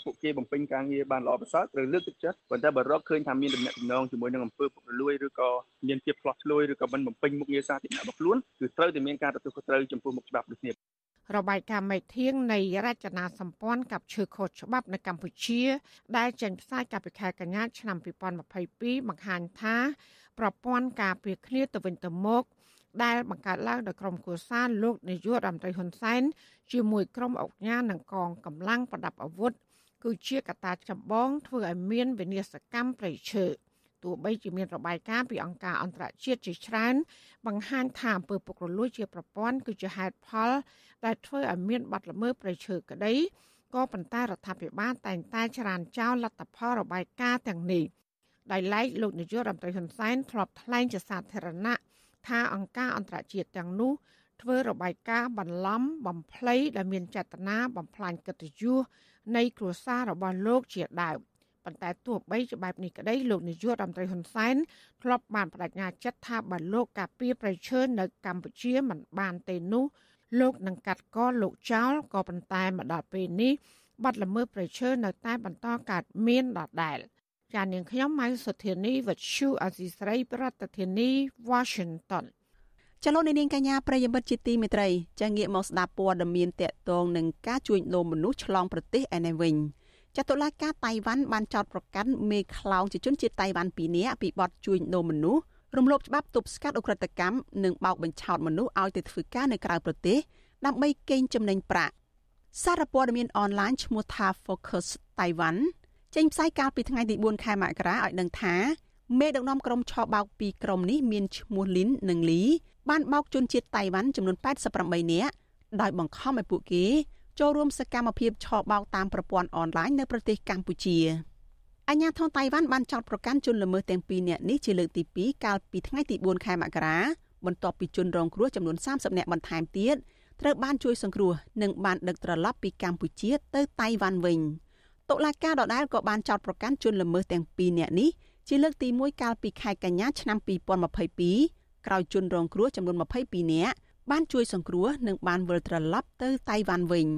ពួកគេបំពេញការងារបានល្អប្រសើរត្រូវលើកទឹកចិត្តប៉ុន្តែបើរកឃើញថាមានដំណាក់ដំណងជាមួយនឹងអំពើពុករលួយឬក៏មានភាពផ្លោះឆ្លួយឬក៏មិនបំពេញមុខងារសាធារណៈរបស់ខ្លួនគឺត្រូវតែមានការទទួលខុសត្រូវចំពោះមុខច្បាប់ដូចនេះ របាយការណ៍មេធាងនៃរចនាសម្ព័ន្ធกับឈើខុសច្បាប់នៅកម្ពុជា ដែលចេញផ្សាយកាលពីខែកញ្ញាឆ្នាំ2022បង្ហាញថា ប្រព័ន្ធការពារគ្នាទៅវិញទៅមកដែលបង្កើតឡើងដោយក្រុមគូសាលោកនាយករដ្ឋមន្ត្រីហ៊ុនសែនជាមួយក្រុមអង្គការនិងកងកម្លាំងប្រដាប់អាវុធគឺជាកត្តាចម្បងធ្វើឲ្យមានវិនាសកម្មប្រៃឈើ ទោះបីជាមានរបាយការណ៍ពីអង្គការអន្តរជាតិជាច្រើន បង្ហាញថាអំពើពុករលួយជាប្រព័ន្ធគឺជាហេតុផល ដែលធ្វើឲ្យមានបាត់ល្មើសប្រៃឈើក្តីក៏ប៉ុន្តែរដ្ឋាភិបាលតែងតែច្រានចោលលទ្ធផលរបាយការណ៍ទាំងនេះដោយឡែកលោកនាយករដ្ឋមន្ត្រីហ៊ុនសែនធ្លាប់ថ្លែងជាសាធារណៈថាអង្គការអន្តរជាតិទាំងនោះធ្វើរបាយការណ៍បន្លំបំភ្លៃដែលមានចេតនាបំផ្លាញកិត្តិយសនៃគ្រួសាររបស់លោកជាដើម ប៉ុន្តែទោះបីជាបែបនេះក្តីលោកនាយករដ្ឋមន្ត្រីហ៊ុនសែនធ្លាប់បានបដិញ្ញាចិត្តថាបើលោកការពារប្រៃឈើនៅកម្ពុជាមិនបានទេនោះលោកនឹងកាត់កលោកចោលក៏ប៉ុន្តែមកដល់ពេលនេះបាត់ល្មើសប្រៃឈើនៅតែបន្តកើតមានដដែលចាននាងខ្ញុំម៉ៅសុធានីវັດឈូអសីស្រីប្រធានាធិបតី Washington ចលនានាងកញ្ញាប្រិយមិត្តជាទីមេត្រីចាងាកមកស្ដាប់ព័ត៌មានតកតងនឹងការជួញដូរមនុស្សឆ្លងប្រទេសឯនេះវិញ ចតុលាការតៃវ៉ាន់បានចោទប្រកាន់មេខ្លោងជាជនជាតិតៃវ៉ាន់2នាក់ពីបទជួញដូរមនុស្សរំលោភច្បាប់ទប់ស្កាត់អ ுக ្រិតកម្មនិងបោកបញ្ឆោតមនុស្សឲ្យទៅធ្វើការនៅក្រៅប្រទេសដើម្បីកេងចំណេញប្រាក់សារព័ត៌មានអនឡាញឈ្មោះថា Focus Taiwan ចេញផ្សាយកាលពីថ្ងៃទី4ខែមករាឲ្យដឹងថាមេដឹកនាំក្រុមឆបោកពីរក្រុមនេះមានឈ្មោះលីននិងលីបានបោកជនជាតិតៃវ៉ាន់ចំនួន88នាក់ដោយបង្ខំឲ្យពួកគេ ចូលរួមសកម្មភាពឆបោកតាមប្រព័ន្ធអនឡាញនៅប្រទេសកម្ពុជាអញ្ញាធនតៃវ៉ាន់បានចោទប្រកាន់ជនល្មើសទាំងពីរនាក់នេះជាលើកទី2កាលពីថ្ងៃទី4ខែមករាបន្ទាប់ពីជនរងគ្រោះចំនួន30នាក់បន្ថែមទៀតត្រូវបានជួយសង្គ្រោះនិងបានដឹកត្រឡប់ពីកម្ពុជាទៅតៃវ៉ាន់វិញតុលាការដដែលក៏បានចោទប្រកាន់ជនល្មើសទាំងពីរនាក់នេះជាលើកទី1កាលពីខែកញ្ញាឆ្នាំ2022ក្រោយជនរងគ្រោះចំនួន22នាក់ បានជួយសង្គ្រោះនិងបានវិលត្រឡប់ទៅតៃវ៉ាន់វិញ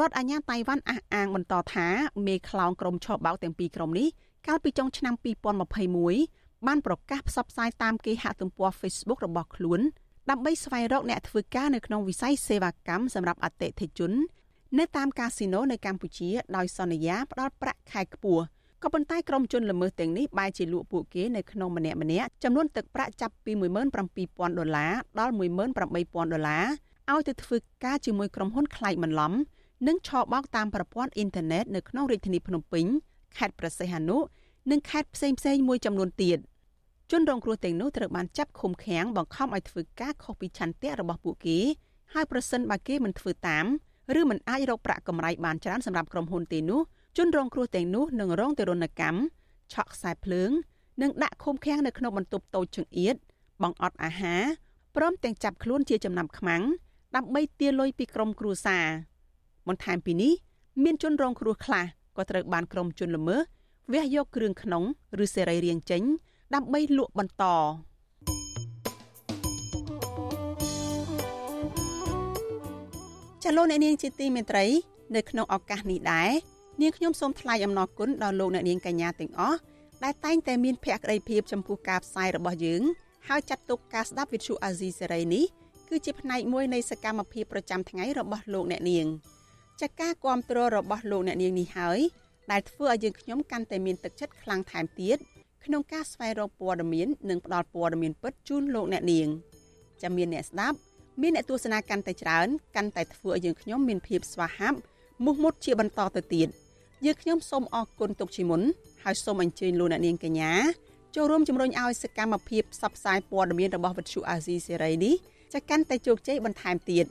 រដ្ឋអាជ្ញាតៃវ៉ាន់អះអាងបន្តថាមេខ្លោងក្រុមឆបោកទាំងពីរក្រុមនេះកាលពីចុងឆ្នាំ2021បានប្រកាសផ្សព្វផ្សាយតាមគេហទំព័រ Facebook របស់ខ្លួនដើម្បីស្វែងរកអ្នកធ្វើការនៅក្នុងវិស័យសេវាកម្មសម្រាប់អតិថិជន នៅតាមកាស៊ីណូនៅកម្ពុជាដោយសន្យាផ្ដល់ប្រាក់ខែខ្ពស់ ក៏ប៉ុន្តែក្រុមជនល្មើសទាំងនេះបែរជាលក់ពួកគេនៅក្នុងម្នាក់ម្នាក់ចំនួនទឹកប្រាក់ចាប់ពី17000ដុល្លារដល់18000ដុល្លារឲ្យទៅធ្វើការជាមួយក្រុមហ៊ុនខ្លែកបន្លំ និងឆបោកតាមប្រព័ន្ធអ៊ីនធឺណិតនៅក្នុងរាជធានីភ្នំពេញខេត្តព្រះសីហនុនិងខេត្តផ្សេងផ្សេងមួយចំនួនទៀតជនរងគ្រោះទាំងនោះត្រូវបានចាប់ឃុំឃាំងបង្ខំឲ្យធ្វើការខុសពីឆន្ទៈរបស់ពួកគេហើយប្រសិនបើគេមិនធ្វើតាមឬមិនអាចរកប្រាក់កម្រៃបានច្រើនសម្រាប់ក្រុមហ៊ុនទេនោះ ជនរងគ្រោះទាំងនោះនឹងរងទរណកម្មឆក់ខ្សែភ្លើង និងដាក់ឃុំឃាំងនៅក្នុងបន្ទប់តូចចង្អៀតបង្អត់អាហារព្រមទាំងចាប់ខ្លួនជាចំណាំខ្មាំងដើម្បីទារលុយពីក្រុមគ្រួសារបន្ថែមពីនេះមានជនរងគ្រោះខ្លះក៏ត្រូវបានក្រុមជនល្មើសវះយកគ្រឿងក្នុងឬសេរីរាង្គចេញ ដើម្បីលក់បន្តចលនានាងជាទីមេត្រី នៅក្នុងឱកាសនេះដែរ នាងខ្ញុំសូមថ្លែងអំណរគុណដល់លោកអ្នកនាងកញ្ញាទាំងអស់ដែលតែងតែមានភក្ដីភាពចំពោះការផ្សាយរបស់យើងហើយចាត់ទុកការស្ដាប់វិទ្យុអាស៊ីសេរីនេះគឺជាផ្នែកមួយនៃសកម្មភាពប្រចាំថ្ងៃរបស់លោកអ្នកនាងចាការគ្រប់គ្រងរបស់លោកអ្នកនាងនេះហើយដែលធ្វើឲ្យយើងខ្ញុំកាន់តែមានទឹកចិត្តខ្លាំងថែមទៀតក្នុងការស្វែងរកព័ត៌មាននិងផ្តល់ព័ត៌មានពិតជូនលោកអ្នកនាងចាំមានអ្នកស្ដាប់មានអ្នកទស្សនាកាន់តែច្រើនកាន់តែធ្វើឲ្យយើងខ្ញុំមានភាពស្វាហាប់មោះមុតជាបន្តទៅទៀត យើងខ្ញុំសូមអរគុណទុកជាមុនហើយសូមអញ្ជើញលោកអ្នកនាងកញ្ញាចូលរួមជំរុញឲ្យសកម្មភាពផ្សព្វផ្សាយព័ត៌មានរបស់វិទ្យុអាស៊ីសេរីនេះចាកាន់តែជោគជ័យបន្ថែមទៀត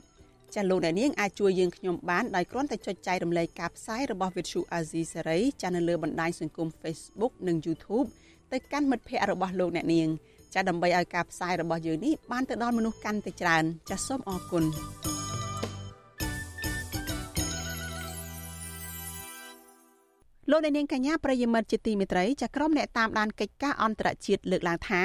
ចាលោកអ្នកនាងអាចជួយយើងខ្ញុំបានដោយគ្រាន់តែចុចចែករំលែកការផ្សាយរបស់វិទ្យុអាស៊ីសេរីចានៅលើបណ្ដាញសង្គម Facebook និង YouTube ទៅកាន់មិត្តភ័ក្តិរបស់លោកអ្នកនាងចាដើម្បីឲ្យការផ្សាយរបស់យើងនេះបានទៅដល់មនុស្សកាន់តែច្រើនចាសូមអរគុណ លោកអ្នកនាងកញ្ញាប្រិយមិត្តជាទីមេត្រីចាក្រុមអ្នកតាមដានកិច្ចការអន្តរជាតិលើកឡើងថា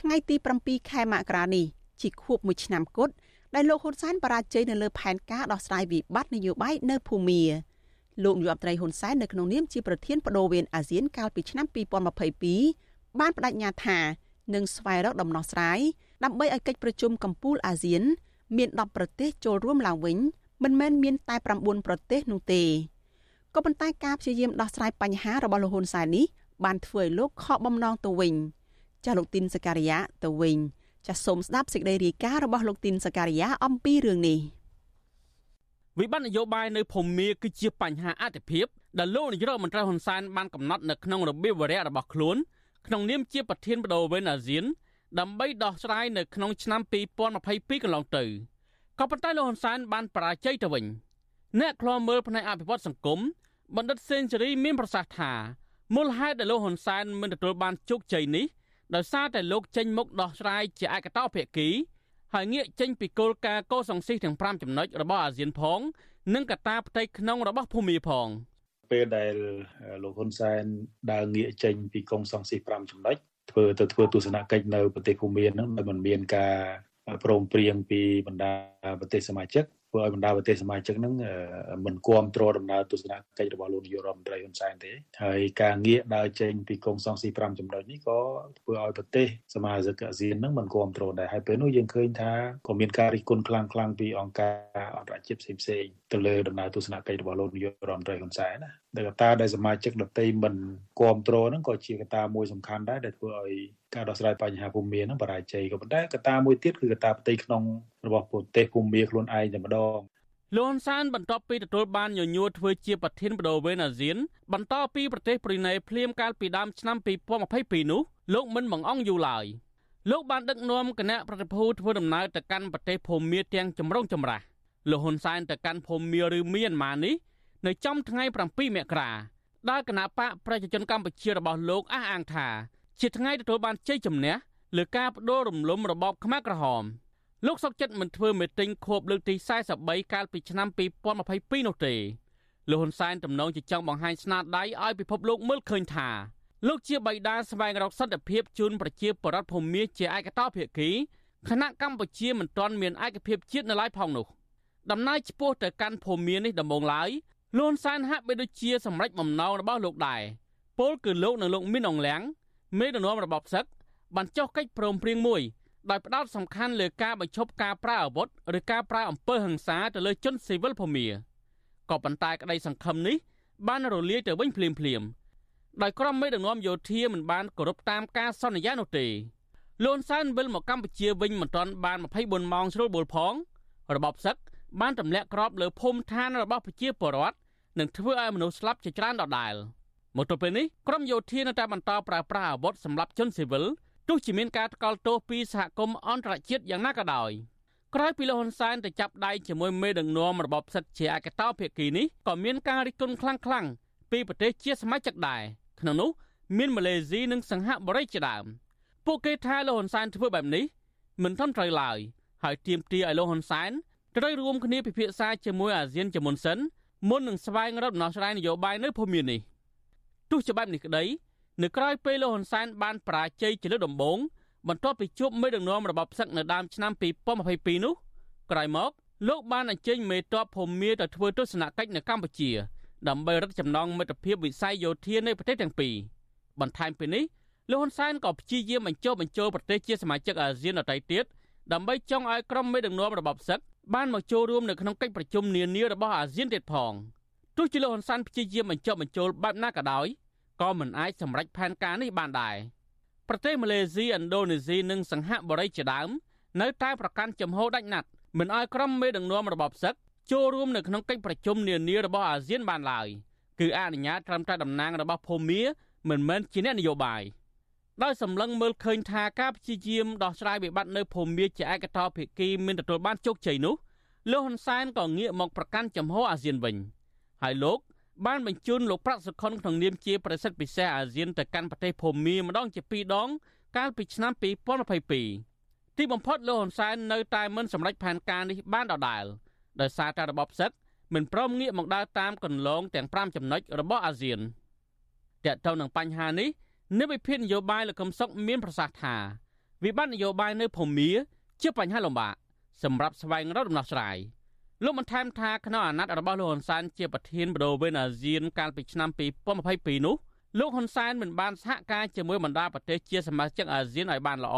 ថ្ងៃទី7ខែមករានេះជាខួប1ឆ្នាំគត់ដែលលោកហ៊ុនសែនបរាជ័យនៅលើផែនការដោះស្រាយវិបត្តិនយោបាយនៅភូមាលោកនាយរដ្ឋមន្ត្រីហ៊ុនសែននៅក្នុងនាមជាប្រធានបដូវវេនអាស៊ានកាលពីឆ្នាំ2022បានបដិញ្ញាថានឹងស្វែងរកដំណោះស្រាយដើម្បីឲ្យកិច្ចប្រជុំកំពូលអាស៊ាន មាន10ប្រទេសចូលរួមឡើងវិញមិនមែនមានតែ9ប្រទេសនោះទេ ក៏ប៉ុន្តែការព្យាយាមដោះស្រាយបញ្ហារបស់លោកហ៊ុនសែននេះបានធ្វើឲ្យលោកខកបំណងទៅវិញចាស់លោកទីនសការីយ៉ាទៅវិញចាសសូមស្ដាប់សេចក្តីរាយការណ៍របស់លោកទីនសការីយ៉ាអំពីរឿងនេះវិបត្តិនយោបាយនៅភូមាគឺជាបញ្ហាអតិភិបដែលលោកនាយរដ្ឋមន្ត្រីហ៊ុនសែនបានកំណត់នៅក្នុងរបៀបវរៈរបស់ខ្លួនក្នុងនាមជាប្រធានបដូវវេនអាស៊ានដើម្បីដោះស្រាយនៅក្នុងឆ្នាំ2022កន្លងទៅក៏ប៉ុន្តែលោកហ៊ុនសែនបានបរាជ័យទៅវិញ អ្នកខ្លោមើលផ្នែកអភិវឌ្ឍសង្គមបណ្ឌិតសេនស៊ូរីមានប្រសាសន៍ថាមូលហេតុដែលលោកហ៊ុនសែនមិនទទួលបានជោគជ័យនេះដោយសារតែលោកចេញមុខដោះស្រាយជាឯកតោភាគីហើយងាកចេញពីគោលការណ៍កោសង្ស៊ីទាំង5ចំណុចរបស់អាស៊ានផង និងកត្តាផ្ទៃក្នុងរបស់ភូមិផងពេលដែលលោកហ៊ុនសែនដើរងាកចេញពីកងសង្ស៊ី5ចំណុចធ្វើទៅធ្វើទស្សនកិច្ចនៅប្រទេសភូមាហ្នឹងដែលមិនមានការព្រមព្រៀងពីបណ្ដាប្រទេសសមាជិក ធ្វើឲ្យបណ្ដាប្រទេសសមាជិកហ្នឹងមិនគ្រប់គ្រងដំណើរទស្សនកិច្ចរបស់លោកនាយករដ្ឋមន្ត្រីហ៊ុនសែនទេហើយការងាកដើរចេញពីកងសង្ស៊ី5ចំណុចនេះក៏ធ្វើឲ្យប្រទេសសមាជិកអាស៊ានហ្នឹងមិនគ្រប់គ្រងដែរហើយពេលនោះយើងឃើញថាក៏មានការរិះគន់ខ្លាំងខ្លាំងពីអង្គការអន្តរជាតិផ្សេងៗទៅលើដំណើរទស្សនកិច្ចរបស់លោកនាយករដ្ឋមន្ត្រីហ៊ុនសែនណា ដែលកត្តាដែលសមាជិកដទៃមិនគ្រប់គ្រងហ្នឹងក៏ជាកត្តាមួយសំខាន់ដែរដែលធ្វើឲ្យការដោះស្រាយបញ្ហាភូមិមានហ្នឹងបរាជ័យក៏ប៉ុន្តែកត្តាមួយទៀតគឺកត្តាផ្ទៃក្នុងរបស់ប្រទេសភូមិខ្លួនឯងតែម្ដងលន់សានបន្ទាប់ពីទទួលបានញញួរធ្វើជាប្រធានបដូវវេនអាស៊ានបន្តពីប្រទេសប្រ៊ុយណេភ្លាមកាលពីដើមឆ្នាំ2022នោះលោកមិនបង្អង់យូរឡើយលោកបានដឹកនាំគណៈប្រតិភូធ្វើដំណើរទៅកាន់ប្រទេសភូមាទាំងចម្រុងចម្រាស់លោកហ៊ុនសែនទៅកាន់ភូមាឬមៀនម៉ានេះ នៅចំថ្ងៃ7មករាដែលគណៈបកប្រជាជនកម្ពុជារបស់លោកអះអាងថា ជាថ្ងៃទទួលបានជ័យជំនះលើការបដូររំលំរបបខ្មែរក្រហមលោកសុកចិត្តមិនធ្វើមេតិញខួបលើកទី43កាលពីឆ្នាំ2022នោះទេលោកហ៊ុនសែនទំនងជាចង់បង្ហាញស្នាដៃឲ្យពិភពលោកមើលឃើញថាលោកជាបិតាស្វែងរកសន្តិភាពជូនប្រជាពលរដ្ឋភូមាជាឯកតោភាគីខណៈកម្ពុជាមិនទាន់មានឯកភាពជាតិនៅឡើយផងនោះដំណើរឆ្ពោះទៅកាន់ភូមានេះដំបូងឡើយ លន់សានហាក់បីដូចជាសម្រេចបំណងរបស់លោកដែរពលគឺលោកនិងលោកមីនអងលៀងមេដឹកនាំរបបសឹកបានចុះកិច្ចព្រមព្រៀងមួយដោយផ្ដោតសំខាន់លើការបញ្ឈប់ការប្រើអាវុធឬការប្រើអំពើហិង្សាទៅលើជនស៊ីវិលភូមាក៏ប៉ុន្តែក្តីសង្ឃឹមនេះបានរលាយទៅវិញភ្លាមភ្លាមដោយក្រុមមេដឹកនាំយោធាមិនបានគោរពតាមការសន្យានោះទេលន់សែនវិលមកកម្ពុជាវិញមិនទាន់បាន24ម៉ោងជ្រុលបុលផងរបបសឹកបានទម្លាក់គ្រាប់លើភូមិឋានរបស់ប្រជាពលរដ្ឋ និងធ្វើឲ្យមនុស្សស្លាប់ជាច្រើនដដែលមកទល់ពេលនេះក្រុមយោធានៅតែបន្តប្រើប្រាស់អាវុធសម្រាប់ជនស៊ីវិលទោះជាមានការថ្កោលទោសពីសហគមន៍អន្តរជាតិយ៉ាងណាក៏ដោយក្រោយពីលោកហ៊ុនសែនទៅចាប់ដៃជាមួយមេដឹកនាំរបបផ្សិតជាឯកតោភាគីនេះក៏មានការរិះគន់ខ្លាំងៗពីប្រទេសជាសមាជិកដែរក្នុងនោះមានម៉ាឡេស៊ីនិងសិង្ហបុរីជាដើមពួកគេថាលោកហ៊ុនសែនធ្វើបែបនេះមិនត្រឹមត្រូវឡើយហើយទាមទារឲ្យលោកហ៊ុនសែនត្រូវរួមគ្នាពិភាក្សាជាមួយអាស៊ានជាមុនសិន មុននឹងស្វែងរកដំណោះស្រាយនយោបាយនៅភូមិមាននេះទោះជាបែបនេះក្តីនៅក្រៅពេលលោកហ៊ុនសែនបានបរាជ័យជាលើកដំបូងបន្ទាប់ពីជួបមេដឹកនាំរបបផ្សឹកនៅដើមឆ្នាំ2022នោះក្រោយមកលោកបានអញ្ជើញមេតបភូមាទៅធ្វើទស្សនកិច្ចនៅកម្ពុជា ដើម្បីរឹតចំណងមិត្តភាពវិស័យយោធានៃប្រទេសទាំងពីរបន្ថែមពីនេះលោកហ៊ុនសែនក៏ព្យាយាមបញ្ចុះបញ្ចូលប្រទេសជាសមាជិកអាស៊ានដទៃទៀត ដើម្បីចង់ឲ្យក្រុមមេដឹកនាំរបបសឹកបានមកចូលរួមនៅក្នុងកិច្ចប្រជុំនានារបស់អាស៊ានទៀតផងទោះជាលោកហ៊ុនសែនព្យាយាមបញ្ចុះបញ្ចូលបែបណាក៏ដោយក៏មិនអាចសម្រេចផែនការនេះបានដែរប្រទេសម៉ាឡេស៊ីឥណ្ឌូនេស៊ីនិងសិង្ហបុរីជាដើមនៅតែប្រកាន់ចំហដាច់ណាត់មិនឲ្យក្រុមមេដឹកនាំរបបសឹកចូលរួមនៅក្នុងកិច្ចប្រជុំនានារបស់អាស៊ានបានឡើយគឺអនុញ្ញាតត្រឹមតែតំណាងរបស់ភូមាមិនមែនជាអ្នកនយោបាយ ដោយសម្លឹងមើលឃើញថាការព្យាយាមដោះស្រាយវិបត្តិនៅភូមាជាឯកតោភាគីមិនទទួលបានជោគជ័យនោះលោកហ៊ុនសែនក៏ងាកមកប្រកាន់ចំហអាស៊ានវិញហើយលោកបានបញ្ជូនលោកប្រាក់សុខុនក្នុងនាមជាប្រសិទ្ធពិសេសអាស៊ានទៅកាន់ប្រទេសភូមាម្ដងជា2ដង កាលពីឆ្នាំ2022ទីបំផុតលោកហ៊ុនសែននៅតែមិនសម្រេចផែនការនេះបានដដែលដោយសារតែរបបសឹកមិនព្រមងាកមកដើរតាមកន្លងទាំង5ចំណុចរបស់អាស៊ានតើតើនឹងបញ្ហានេះ និវិភាននយោបាយលោកកឹមសុខមានប្រសាសន៍ថាវិបត្តិនយោបាយនៅភូមាជាបញ្ហាលំបាកសម្រាប់ស្វែងរកដំណោះស្រាយលោកបន្ថែមថាក្នុងអាណត្តិរបស់លោកហ៊ុនសែនជាប្រធានបដូវវេនអាស៊ានកាលពីឆ្នាំ2022នោះលោកហ៊ុនសែនមិនបានសហការជាមួយបណ្ដាប្រទេសជាសមាជិកអាស៊ានឲ្យបានល្អ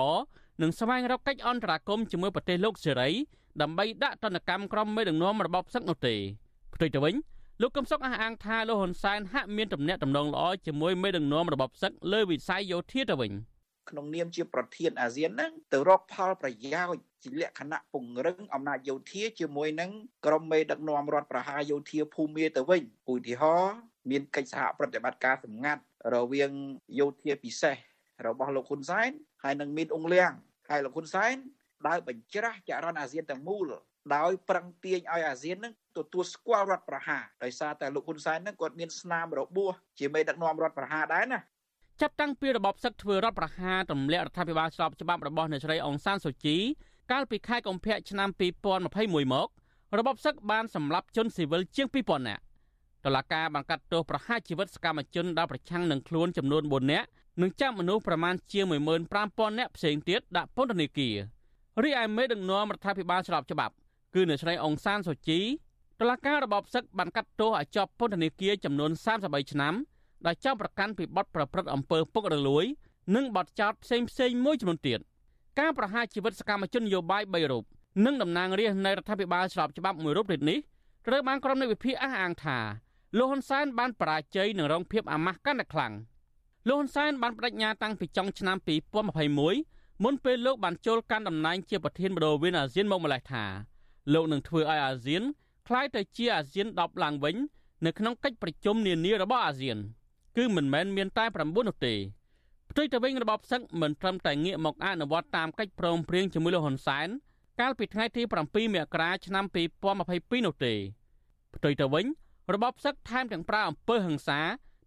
និងស្វែងរកកិច្ចអន្តរាគមន៍ជាមួយប្រទេសលោកសេរីដើម្បីដាក់ទណ្ឌកម្មក្រុមមេដឹកនាំរបបសឹកនោះទេផ្ទុយទៅវិញ លោកកឹមសុខអះអាងថាលោកហ៊ុនសែនហាក់មានទំនាក់ទំនងល្អជាមួយមេដឹកនាំរបបសឹកលើវិស័យយោធាទៅវិញក្នុងនាមជាប្រធានអាស៊ានហ្នឹងទៅរកផលប្រយោជន៍ជាលក្ខណៈពង្រឹងអំណាចយោធាជាមួយនឹងក្រុមមេដឹកនាំរដ្ឋប្រហារយោធាភូមិទៅវិញឧទាហរណ៍មានកិច្ចសហប្រតិបត្តិការសម្ងាត់រវាងយោធាពិសេសរបស់លោកហ៊ុនសែនហើយនឹងមានអង្លៀងហើយលោកហ៊ុនសែនដើរបញ្ច្រាស់ចរន្តអាស៊ានទាំងមូល ដោយប្រឹងទាញឲ្យអាស៊ាននឹងទទួលស្គាល់រដ្ឋប្រហារដោយសារតែលោកហ៊ុនសែននឹងគាត់មានស្នាមរបួសជាមេដឹកនាំរដ្ឋប្រហារដែរណាចាប់តាំងពីរបបសឹកធ្វើរដ្ឋប្រហារទម្លាក់រដ្ឋាភិបាលស្របច្បាប់របស់អ្នកស្រីអង្សានសូជីកាលពីខែកុម្ភៈឆ្នាំ2021មករបបសឹកបានសម្លាប់ជនស៊ីវិលជាង2000នាក់តឡាការបានកាត់ទោសប្រហារជីវិតសកម្មជនដែលប្រឆាំងនឹងខ្លួនចំនួន4នាក់និងចាប់មនុស្សប្រមាណជាង15000នាក់ផ្សេងទៀតដាក់ពន្ធនាគាររីឯមេដឹកនាំរដ្ឋាភិបាលស្របច្បាប់ គឺអ្នកស្រីអង្សានសូជីតឡាការរបបសឹកបានកាត់ទោសឲ្យជាប់ពន្ធនាគារចំនួន33ឆ្នាំដែលចោទប្រកាន់ពីបទប្រព្រឹត្តអំពើពុករលួយ និងបទចោទផ្សេងផ្សេងមួយចំនួនទៀតការប្រហារជីវិតសកម្មជននយោបាយ3រូបនិងតំណាងរាស្ត្រនៃរដ្ឋាភិបាលស្របច្បាប់មួយរូបទៀតនេះត្រូវបានក្រុមនៃវិភាគអះអាងថាលោកហ៊ុនសែនបានបរាជ័យនឹងរងភាពអាម៉ាស់កាន់តែខ្លាំងលោកហ៊ុនសែនបានបដិញ្ញាតាំងពីចុងឆ្នាំ2021មុនពេលលោកបានចូលកាន់តំណែងជាប្រធានបដូវវេនអាស៊ានមកម្លេះថា លោកនឹងធ្វើឲ្យអាស៊ានคล้ายទៅជាអាស៊ាន10ឡើងវិញនៅក្នុងកិច្ចប្រជុំនានារបស់អាស៊ានគឺមិនមែនមានតែ9នោះទេផ្ទុយទៅវិញរបបសឹកមិនត្រឹមតែងាកមកអនុវត្តតាមកិច្ចព្រមព្រៀងជាមួយលោកហ៊ុនសែនកាលពីថ្ងៃទី7មករាឆ្នាំ2022នោះទេផ្ទុយទៅវិញរបបសឹកថែមទាំងប្រើអំពើហិង្សា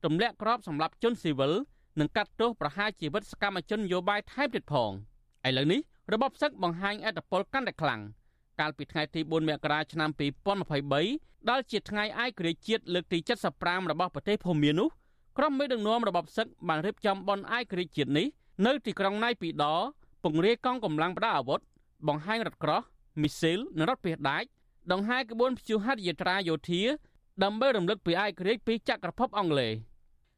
ទម្លាក់គ្រាប់សម្រាប់ជនស៊ីវិលនិងកាត់ទោសប្រហារជីវិតសកម្មជននយោបាយថែមទៀតផងឥឡូវនេះរបបសឹកបង្ហាញអត្តពលកាន់តែខ្លាំង កាលពីថ្ងៃទី4មករាឆ្នាំ2023ដែលជាថ្ងៃឯករាជ្យជាតិលើកទី75របស់ប្រទេសភូមានោះក្រុមមេដឹកនាំរបបសឹកបានរៀបចំបន់ឯករាជ្យជាតិនេះនៅទីក្រុងណៃពីដពង្រាយកងកម្លាំងប្រដាប់អាវុធបង្ហាញរថក្រោះមីស៊ីលនិងរថភេដាច់ដង្ហែក្បួនព្យុហត្ថយាត្រាយោធាដើម្បីរំលឹកពីឯករាជ្យពីចក្រភពអង់គ្លេស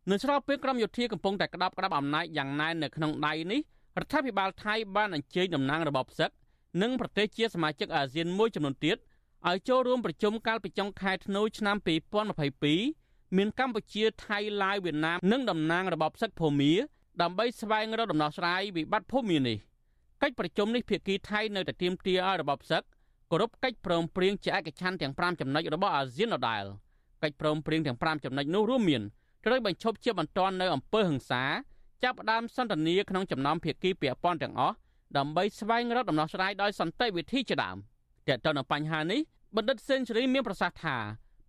នៅស្របពេលក្រុមយោធាកំពុងតែក្តាប់ក្តាប់អំណាចយ៉ាងណែននៅក្នុងដៃនេះរដ្ឋាភិបាលថៃបានអញ្ជើញតំណាងរបបសឹក និងប្រទេសជាសមាជិកអាស៊ានមួយចំនួនទៀតឲ្យចូលរួមប្រជុំកាលពីចុងខែធ្នូឆ្នាំ2022មានកម្ពុជាថៃឡាវវៀតណាមនិងតំណាងរបបសឹកភូមាដើម្បីស្វែងរកដំណោះស្រាយវិបត្តិភូមានេះកិច្ចប្រជុំនេះភាគីថៃនៅតែទាមទារឲ្យរបបសឹកគោរពកិច្ចព្រមព្រៀងជាឯកច្ឆន្ទទាំង5ចំណុចរបស់អាស៊ានដដែលកិច្ចព្រមព្រៀងទាំង5ចំណុចនោះរួមមានត្រូវបញ្ឈប់ជាបន្ទាន់នៅអំពើហិង្សាចាប់ផ្ដើមសន្ទនាក្នុងចំណោមភាគីពាក់ព័ន្ធទាំងអស់ ដើម្បីស្វែងរកដំណោះស្រាយដោយសន្តិវិធីជាដើមទាក់ទងនឹងបញ្ហានេះបណ្ឌិតសេនស៊ូរីមានប្រសាសន៍ថា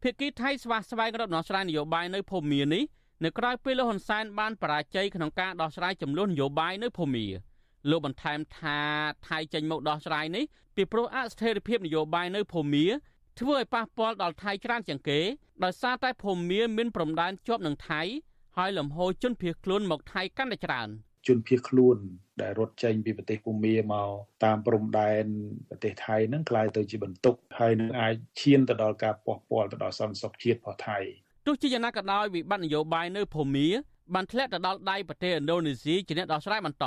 ភាគីថៃស្វាស្វែងរកដំណោះស្រាយនយោបាយនៅភូមានេះនៅក្រៅពេលលោកហ៊ុនសែនបានបរាជ័យក្នុងការដោះស្រាយចំនួននយោបាយនៅភូមាលោកបន្ថែមថាថៃចេញមកដោះស្រាយនេះពីព្រោះអស្ថិរភាពនយោបាយនៅភូមាធ្វើឲ្យប៉ះពាល់ដល់ថៃច្រើនជាងគេដោយសារតែភូមាមានព្រំដែនជាប់នឹងថៃហើយលំហូរជនភៀសខ្លួនមកថៃកាន់តែច្រើន ជនភៀសខ្លួនដែលរត់ចេញពីប្រទេសភូមាមកតាមព្រំដែនប្រទេសថៃនឹងក្លាយទៅជាបន្ទុកហើយនឹងអាចឈានទៅដល់ការប៉ះពាល់ទៅដល់សន្តិសុខជាតិរបស់ថៃទោះជាយ៉ាងណាក៏ដោយវិបត្តិនយោបាយនៅភូមាបានធ្លាក់ទៅដល់ដៃប្រទេសឥណ្ឌូនេស៊ីជាអ្នកដោះស្រាយបន្ត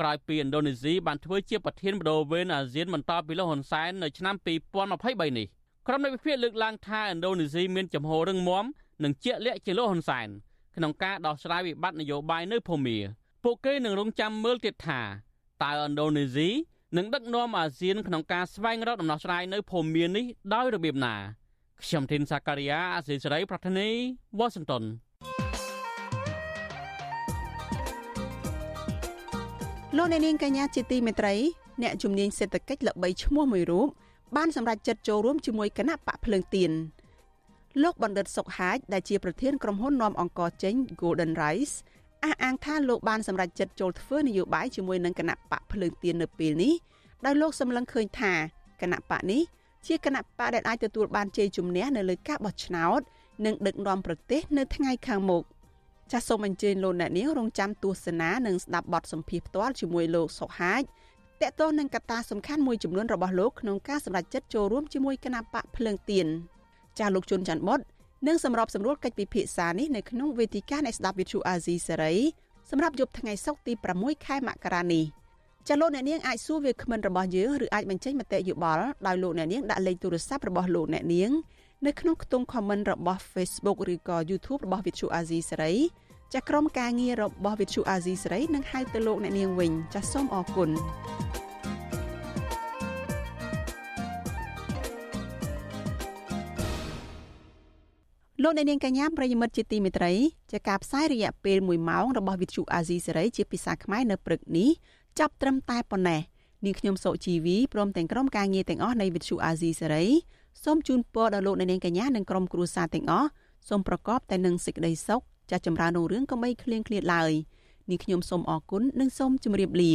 ក្រោយពីឥណ្ឌូនេស៊ីបានធ្វើជាប្រធានបដូវវេនអាស៊ានបន្តពីលោកហ៊ុនសែននៅឆ្នាំ2023នេះក្រុមនៃវិភាគលើកឡើងថាឥណ្ឌូនេស៊ីមានចំហររឹងមាំនិងជាក់លាក់ជាលោកហ៊ុនសែនក្នុងការដោះស្រាយវិបត្តិនយោបាយនៅភូមា ពួកគេនឹងរងចាំមើលទៀតថាតើឥណ្ឌូនេស៊ីនឹងដឹកនាំអាស៊ានក្នុងការស្វែងរកដំណោះស្រាយនៅភូមានេះដោយរបៀបណាខ្ញុំធីនសាការីយ៉ាអសិរ័យប្រធានីវ៉ាស៊ីនតោនលោកអ្នកនាងកញ្ញាជាទីមេត្រីអ្នកជំនាញសេដ្ឋកិច្ចល្បីឈ្មោះមួយរូបបានសម្រេចចិត្តចូលរួមជាមួយគណៈបកភ្លើងទៀនលោកបណ្ឌិតសុកហាជដែលជាប្រធានក្រុមហ៊ុននាំអង្គចេញ Golden Rice អះអាងថាលោកបានសម្រេចចិត្តចូលធ្វើនយោបាយជាមួយនឹងគណៈបកភ្លើងទៀននៅពេលនេះដោយលោកសម្លឹងឃើញថាគណៈបកនេះជាគណៈបកដែលអាចទទួលបានជ័យជំនះនៅលើការបោះឆ្នោតនិងដឹកនាំប្រទេសនៅថ្ងៃខាងមុខចាសសូមអញ្ជើញលោកអ្នកនាងរងចាំទស្សនានិងស្ដាប់បទសម្ភាសន៍ផ្ទាល់ជាមួយលោកសុហាជតកតោះនឹងកត្តាសំខាន់មួយចំនួនរបស់លោកក្នុងការសម្រេចចិត្តចូលរួមជាមួយគណៈបកភ្លើងទៀនចាស់លោកជុនច័ន្ទបុត និងសម្របសម្រួលកិច្ចពិភាក្សានេះនៅក្នុងវេទិកានៃស្ដាប់វិទ្យុអាស៊ីសេរីសម្រាប់យប់ថ្ងៃសុក្រទី6ខែមករានេះចាលោកអ្នកនាងអាចសួរវាគ្មិនរបស់យើងឬអាចបញ្ចេញមតិយោបល់ដោយលោកអ្នកនាងដាក់លេខទូរស័ព្ទរបស់លោកអ្នកនាងនៅក្នុងខ្ទង់ comment របស់ Facebook ឬក៏ YouTube របស់វិទ្យុអាស៊ីសេរីចាក្រុមការងាររបស់វិទ្យុអាស៊ីសេរីនឹងហៅទៅលោកអ្នកនាងវិញចាសូមអរគុណ លោកអ្នកនាងកញ្ញាប្រិយមិត្តជាទីមេត្រីជាការផ្សាយរយៈពេល1ម៉ោងរបស់វិទ្យុអាស៊ីសេរីជាភាសាខ្មែរនៅព្រឹកនេះចាប់ត្រឹមតែប៉ុណ្ណេះនាងខ្ញុំសុជីវីព្រមទាំងក្រុមការងារទាំងអស់នៃវិទ្យុអាស៊ីសេរីសូមជូនពរដល់លោកអ្នកនាងកញ្ញានិងក្រុមគ្រួសារទាំងអស់សូមប្រកបតែនឹងសេចក្តីសុខចាស់ចម្រើនរុងរឿងកុំបីឃ្លៀងឃ្លាតឡើយនាងខ្ញុំសូមអរគុណនិងសូមជម្រាបលា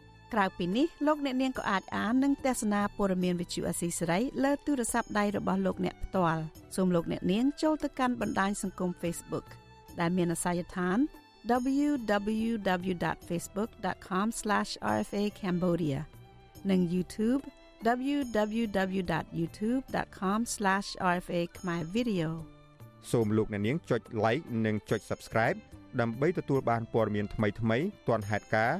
ក្រៅពីនេះលោកអ្នកនាងក៏អាចអាននិងទស្សនាព័ត៌មានវិទ្យុអស៊ីសេរីលើទូរស័ព្ទដៃរបស់លោកអ្នកផ្ទាល់សូមលោកអ្នកនាងចូលទៅកាន់បណ្ដាញសង្គម Facebook ដែលមានអាសយដ្ឋាន www.facebook.com/rfa.cambodia និង YouTube www.youtube.com/rfa ខ្មែរ video សូមលោកអ្នកនាងចុច like និងចុច subscribe ដើម្បីទទួលបានព័ត៌មានថ្មីៗទាន់ហេតុការណ៍